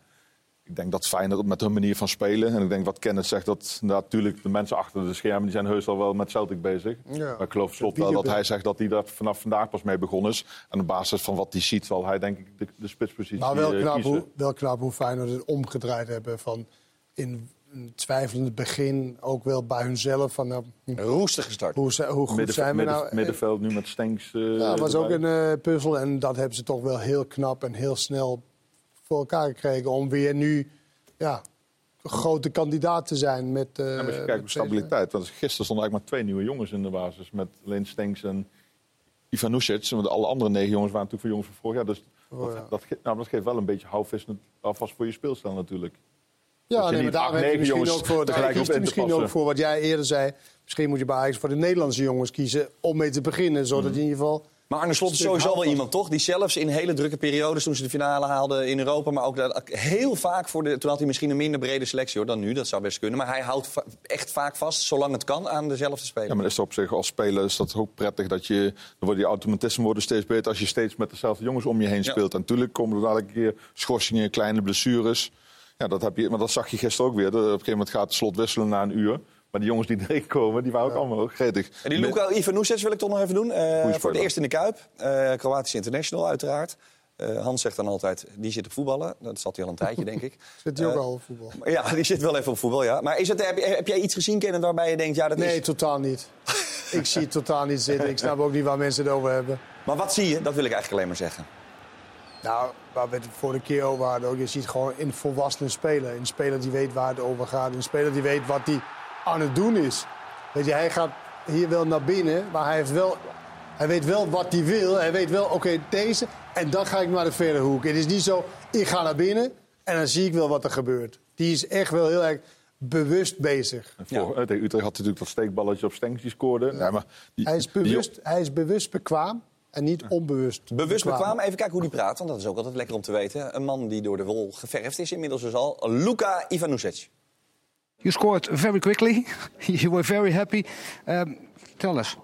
ik denk dat Feyenoord met hun manier van spelen... en ik denk wat Kenneth zegt, dat natuurlijk de mensen achter de schermen... die zijn heus al wel met Celtic bezig. Ja. Maar ik geloof slot wel dat hij zegt dat hij daar vanaf vandaag pas mee begonnen is. En op basis van wat hij ziet, zal hij denk ik de, de spitspositie Maar wel knap, kiezen. hoe, wel knap hoe Feyenoord het omgedraaid hebben van... in een twijfelend begin, ook wel bij hunzelf. Van, nou, Roestig gestart. Hoe, hoe goed Middenv zijn we nou? Middenveld nu met Stenks. Uh, ja, dat was ook een uh, puzzel. En dat hebben ze toch wel heel knap en heel snel voor elkaar gekregen... om weer nu ja, grote kandidaat te zijn met... Uh, ja, maar als je kijkt stabiliteit. Want gisteren stonden eigenlijk maar twee nieuwe jongens in de basis. Met alleen Stenks en Ivanusic. Want alle andere negen jongens waren natuurlijk voor jongens van vorig jaar. Dus Oh, ja. dat, nou, dat geeft wel een beetje houvast alvast voor je speelstijl natuurlijk. Ja, je nee, maar daar heb je misschien ook voor, daar te misschien ook voor wat jij eerder zei. Misschien moet je bij Ajax voor de Nederlandse jongens kiezen om mee te beginnen. Zodat Mhm. je in ieder geval... Maar Arne Slot is sowieso wel iemand, toch? Die zelfs in hele drukke periodes, toen ze de finale haalden in Europa... maar ook dat- heel vaak, voor de, toen had hij misschien een minder brede selectie hoor, dan nu. Dat zou best kunnen. Maar hij houdt va- echt vaak vast, zolang het kan, aan dezelfde speler. Ja, maar is op zich als speler is dat ook prettig dat je... Dan worden die automatismen worden steeds beter als je steeds met dezelfde jongens om je heen Ja. speelt. En natuurlijk komen er dadelijk een keer schorsingen, kleine blessures. Ja, dat heb je, maar dat zag je gisteren ook weer. Op een gegeven moment gaat het slot wisselen na een uur. Maar die jongens die erin komen, die waren ook allemaal ook gretig. En die Luka Ivanusic wil ik toch nog even doen. Eh, voor speler. het eerst in de Kuip. Eh Kroatische international uiteraard. Eh, Hans zegt dan altijd, die zit op voetballen. Dat zat hij al een tijdje, denk ik. Zit hij ook al op voetbal? Ja, die zit wel even op voetbal, ja. Maar is het, heb, heb jij iets gezien, Kennen, waarbij je denkt... Ja, dat Nee, is... totaal niet. ik zie het totaal niet zitten. Ik snap ook niet waar mensen het over hebben. Maar wat zie je? Dat wil ik eigenlijk alleen maar zeggen. Nou, waar we het vorige keer over hadden ook. Je ziet gewoon een volwassene speler. Een speler die weet waar het over gaat. Een speler die weet wat hij aan het doen is. Weet je, hij gaat hier wel naar binnen, maar hij, heeft wel, hij weet wel wat hij wil. Hij weet wel, oké, deze. En dan ga ik naar de verre hoek. Het is niet zo, ik ga naar binnen en dan zie ik wel wat er gebeurt. Die is echt wel heel erg bewust bezig. Voor, eh, tegen Utrecht had natuurlijk dat steekballetje op Stenks die scoorde. Ja, maar die, Hij is die- bewust, hij is bewust bekwaam en niet onbewust Bewust bekwaam. Even kijken hoe die praat, want dat is ook altijd lekker om te weten. Een man die door de wol geverfd is inmiddels dus al. Luka Ivanusic. You scored very quickly. you were very happy. Um, tell us.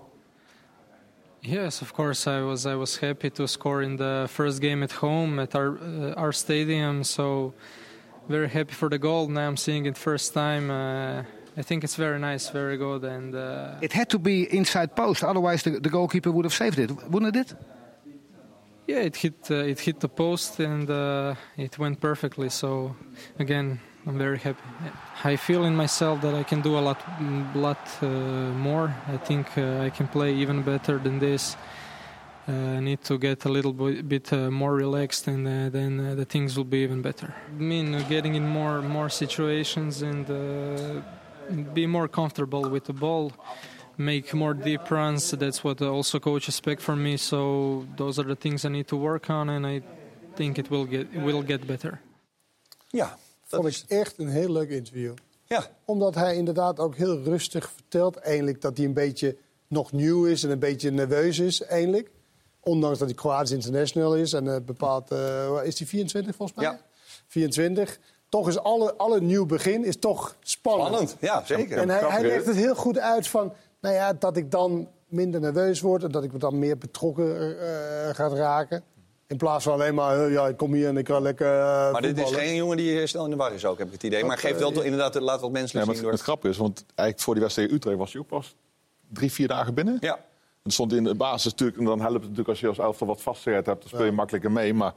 Yes, of course. I was I was happy to score in the first game at home at our uh, our stadium. So very happy for the goal. Now I'm seeing it first time. Uh, I think it's very nice, very good, and uh, It had to be inside post, otherwise the, the goalkeeper would have saved it, wouldn't it? yeah, it hit uh, it hit the post and uh, it went perfectly. So again, I'm very happy. I feel in myself that I can do a lot, lot uh, more. I think uh, I can play even better than this. Uh, I need to get a little bit, uh, more relaxed, and uh, then the things will be even better. I mean, getting in more more situations and be more comfortable with the ball, make more deep runs. That's what also coach expect from me. So those are the things I need to work on, and I think it will get will get better. Ja, Vond ik echt een heel leuk interview. Ja. Omdat hij inderdaad ook heel rustig vertelt, eigenlijk, dat hij een beetje nog nieuw is en een beetje nerveus is, eigenlijk. Ondanks dat hij Kroatisch international is en eh, bepaalt, eh, is hij 24 volgens mij? Ja. 24. Toch is alle, alle nieuw begin is toch spannend. Spannend, ja, zeker. En hij, legt het heel goed uit van, nou ja, dat ik dan minder nerveus word en dat ik me dan meer betrokken eh ga raken. In plaats van alleen maar, ja, ik kom hier en ik ga lekker eh, Maar dit is geen jongen die snel in de war is ook, heb ik het idee. Maar geeft wel eh, toch inderdaad, laat wat Ja, menselijk maar zien. het, Door het grappige is, want eigenlijk voor die wedstrijd Utrecht was hij ook pas drie, vier dagen binnen. Ja. En stond in de basis natuurlijk, en dan helpt het natuurlijk als je als elftal wat vastgezet hebt, dan speel je makkelijker mee. Maar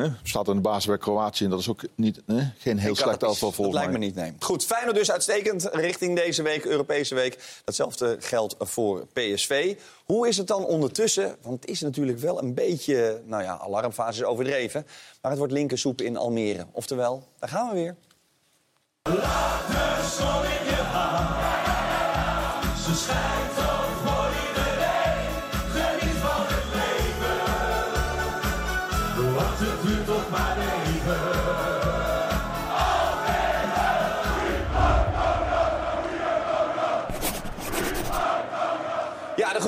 hè, staat in de basis bij Kroatië en dat is ook niet, hè, geen heel slecht elftal volgens Dat lijkt mij. me niet, nee. Goed, Feyenoord dus uitstekend richting deze week, Europese week. Datzelfde geldt voor PSV. Hoe is het dan ondertussen? Want het is natuurlijk wel een beetje, nou ja, alarmfase is overdreven. Maar het wordt linkersoep in Almere. Oftewel, daar gaan we weer. De zon in je hand. Ze schijnt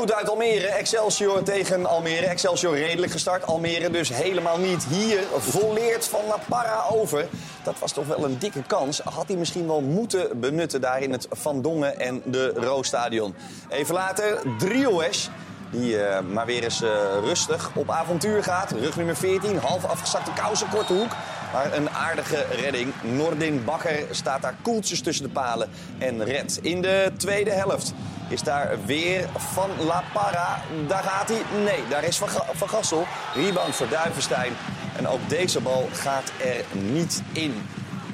Groet uit Almere. Excelsior tegen Almere. Excelsior redelijk gestart. Almere dus helemaal niet. Hier volleerd van La Parra over. Dat was toch wel een dikke kans. Had hij misschien wel moeten benutten daar in het Van Dongen en de Roostadion. Even later, Drioes. Die eh, maar weer eens eh, rustig op avontuur gaat. Rug nummer 14, half afgezakte kousen, korte hoek. Maar een aardige redding. Nordin Bakker staat daar koeltjes tussen de palen en redt. In de tweede helft is daar weer Van La Parra. Daar gaat hij. Nee, daar is Van, van Gassel. Rebound voor Duivenstein. En ook deze bal gaat er niet in.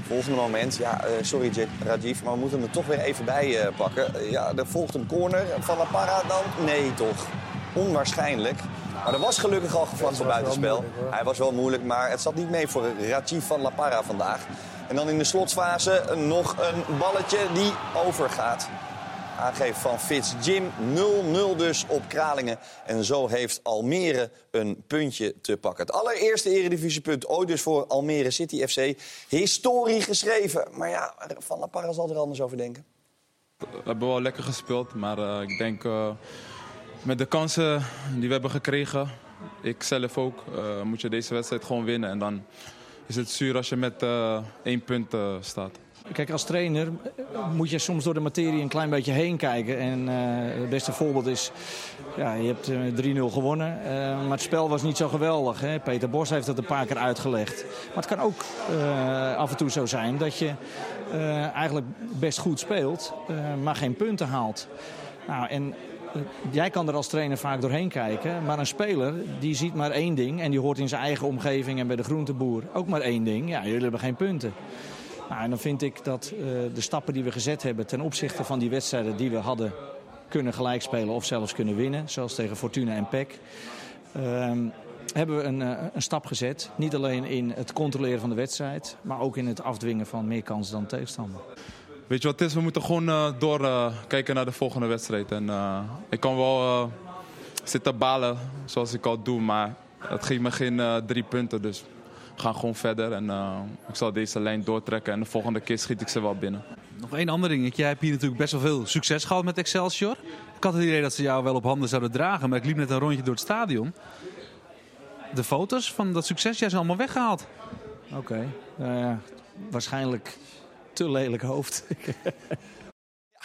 Volgende moment, ja, eh, sorry Rajiv, maar we moeten hem er toch weer even bij eh, pakken. Ja, er volgt een corner van La Parra dan? Nee, toch. Onwaarschijnlijk. Maar er was gelukkig al gevlakt voor buitenspel. Hij was wel moeilijk, maar het zat niet mee voor Rajiv van La Parra vandaag. En dan in de slotfase nog een balletje die overgaat. Aangeef van Fitz Jim. 0-0 dus op Kralingen. En zo heeft Almere een puntje te pakken. Het allereerste eredivisiepunt ooit dus voor Almere City FC. Historie geschreven. Maar ja, Van La Parra zal er anders over denken. We hebben wel lekker gespeeld, maar eh, ik denk eh, met de kansen die we hebben gekregen, ik zelf ook, eh, moet je deze wedstrijd gewoon winnen. En dan is het zuur als je met één punt staat. Kijk, als trainer eh, moet je soms door de materie een klein beetje heen kijken. En eh, het beste voorbeeld is, ja, je hebt eh, 3-0 gewonnen. eh, maar het spel was niet zo geweldig. Hè? Peter Bos heeft dat een paar keer uitgelegd. Maar het kan ook eh, af en toe zo zijn dat je eh, eigenlijk best goed speelt, eh, maar geen punten haalt. Nou, en eh, jij kan er als trainer vaak doorheen kijken. Maar een speler die ziet maar één ding. En die hoort in zijn eigen omgeving en bij de groenteboer ook maar één ding. Ja, jullie hebben geen punten. Nou, en dan vind ik dat eh, de stappen die we gezet hebben ten opzichte van die wedstrijden die we hadden kunnen gelijkspelen of zelfs kunnen winnen, zoals tegen Fortuna en PEC, ehm, hebben we een, eh, een stap gezet. Niet alleen in het controleren van de wedstrijd, maar ook in het afdwingen van meer kansen dan tegenstander. Weet je wat het is? We moeten gewoon eh, door kijken naar de volgende wedstrijd. En, ik kan wel zitten balen zoals ik al doe, maar het geeft me geen drie punten. Dus gaan gewoon verder en eh, ik zal deze lijn doortrekken. En de volgende keer schiet ik ze wel binnen. Nog één ander dingetje. Jij hebt hier natuurlijk best wel veel succes gehad met Excelsior. Ik had het idee dat ze jou wel op handen zouden dragen, maar ik liep net een rondje door het stadion. De foto's van dat succes, jij zijn allemaal weggehaald. Oké, nou ja, waarschijnlijk te lelijk hoofd.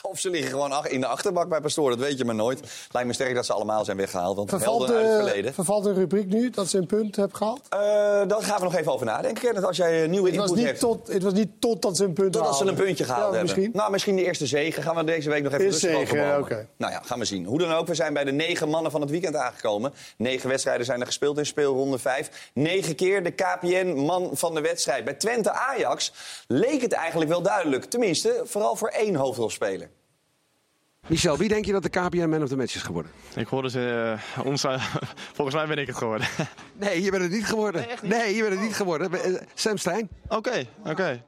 Of ze liggen gewoon in de achterbak bij Pastoor, dat weet je maar nooit. Lijkt me sterk dat ze allemaal zijn weggehaald, want Vervalt, helden uit het de, verleden. vervalt de rubriek nu dat ze een punt hebben gehaald? Eh, daar gaan we nog even over nadenken. Kenneth, als jij een nieuwe Het was, input niet hebt. tot, het was niet totdat ze een punt Totdat ze een puntje gehaald ja, hebben. Misschien. Nou, misschien de eerste zegen. Gaan we deze week nog even rustig over oké. Nou ja, gaan we zien. Hoe dan ook, we zijn bij de negen mannen van het weekend aangekomen. Negen wedstrijden zijn er gespeeld in speelronde vijf. Negen keer de KPN-man van de wedstrijd. Bij Twente-Ajax leek het eigenlijk wel duidelijk. Tenminste, vooral voor één hoofdrolspeler. Michel, wie denk je dat de KPN Man of the Match is geworden? Ik hoorde ze, eh, ons, eh, volgens mij ben ik het geworden. Nee, je bent het niet geworden. Nee, je bent het niet geworden. Eh, Sam Stein. Oké, oké.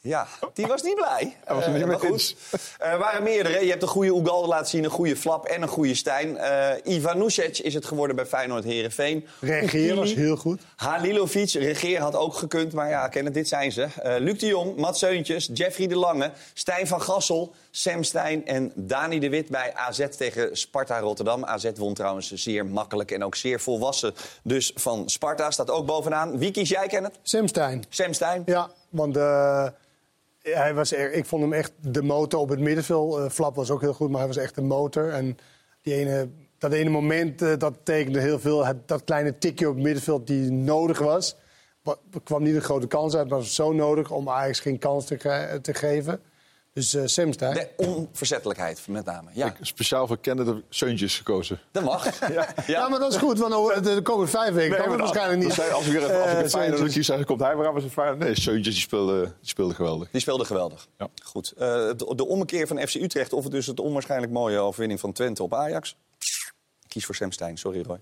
Ja, die was niet blij. Hij was niet Eh, maar goed. Er waren meerdere. Je hebt een goede Ugalde laten zien, een goede Flap en een goede Stijn. Eh Ivan Nusic is het geworden bij Feyenoord Herenveen. Regeer was heel goed. Halilovic, Regeer had ook gekund, maar ja, kennen, dit zijn ze. Eh, Luc de Jong, Mats Seuntjes, Jeffrey de Lange, Stijn van Gassel, Sam Stijn en Dani de Wit bij AZ tegen Sparta Rotterdam. AZ won trouwens zeer makkelijk en ook zeer volwassen. Dus van Sparta staat ook bovenaan. Wie kies jij, Kenneth? Sam Stijn. Sam Stijn? Ja, want eh, hij was er, ik vond hem echt de motor op het middenveld. Eh, Flap was ook heel goed, maar hij was echt de motor. En die ene, dat ene moment, eh, dat tekende heel veel. Dat kleine tikje op het middenveld die nodig was. Wa- kwam niet een grote kans uit, maar was zo nodig om Ajax geen kans te, te geven. Dus eh Sam. De onverzettelijkheid met name. Ja, Ik speciaal voor ik Seuntjes gekozen. dat mag. ja. Ja, maar dat is goed, want over de, de komende vijf weken kan het waarschijnlijk niet. Als ik weer even, als ik een Feyenoord kies, dan komt hij weer aan met zijn Feyenoord. Nee, Seuntjes die speelde, die speelde geweldig. Die speelde geweldig. Ja. Goed. Eh, de, de ommekeer van FC Utrecht of het dus het onwaarschijnlijk mooie overwinning van Twente op Ajax. Kies voor Sam Stein, sorry Roy.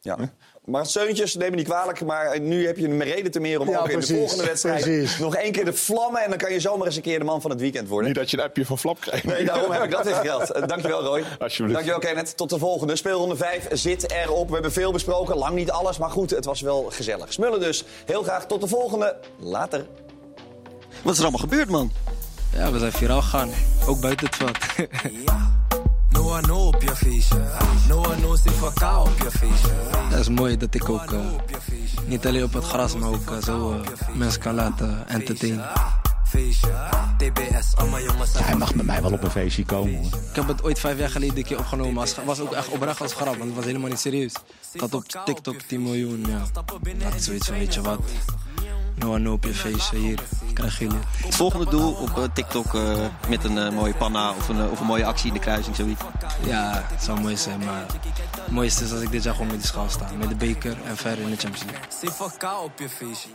Ja. Maar Seuntjes, neem me niet kwalijk, maar nu heb je een reden te meer om Ja, ook in de volgende wedstrijd precies. nog één keer de vlammen en dan kan je zomaar eens een keer de man van het weekend worden. Niet dat je een appje van Flap krijgt. Nee, daarom heb ik dat even geld. Eh, dankjewel, Roy. Alsjeblieft. Dankjewel, Kenneth. Tot de volgende. Speelronde 5 zit erop. We hebben veel besproken. Lang niet alles, maar goed, het was wel gezellig. Smullen dus. Heel graag tot de volgende. Later. Wat is er allemaal gebeurd, man? Ja, we zijn viraal gegaan. Ook buiten het veld. No one op je feestje. No one knows if ik ga op je feestje. Dat is mooi dat ik ook eh, niet alleen op het gras, maar ook eh, zo eh, mensen kan laten entertainen. Allemaal jongens. Hij mag met mij wel op een feestje komen. hoor. Ik heb het ooit vijf jaar geleden een keer opgenomen. Het was ook echt oprecht als grap, want het was helemaal niet serieus. Ik had op TikTok 10 miljoen, ja. Dat is zoiets van, weet je wat. No one op je feestje, hier. Krijg je dit. Het volgende doel op eh, TikTok eh, met een eh, mooie panna of een, eh, of een mooie actie in de kruising, zoiets. Ja, het zou mooi zijn, maar het mooiste is als ik dit jaar gewoon met die schaal sta. Met de beker en verder in de Champions League. CVK op je feestje.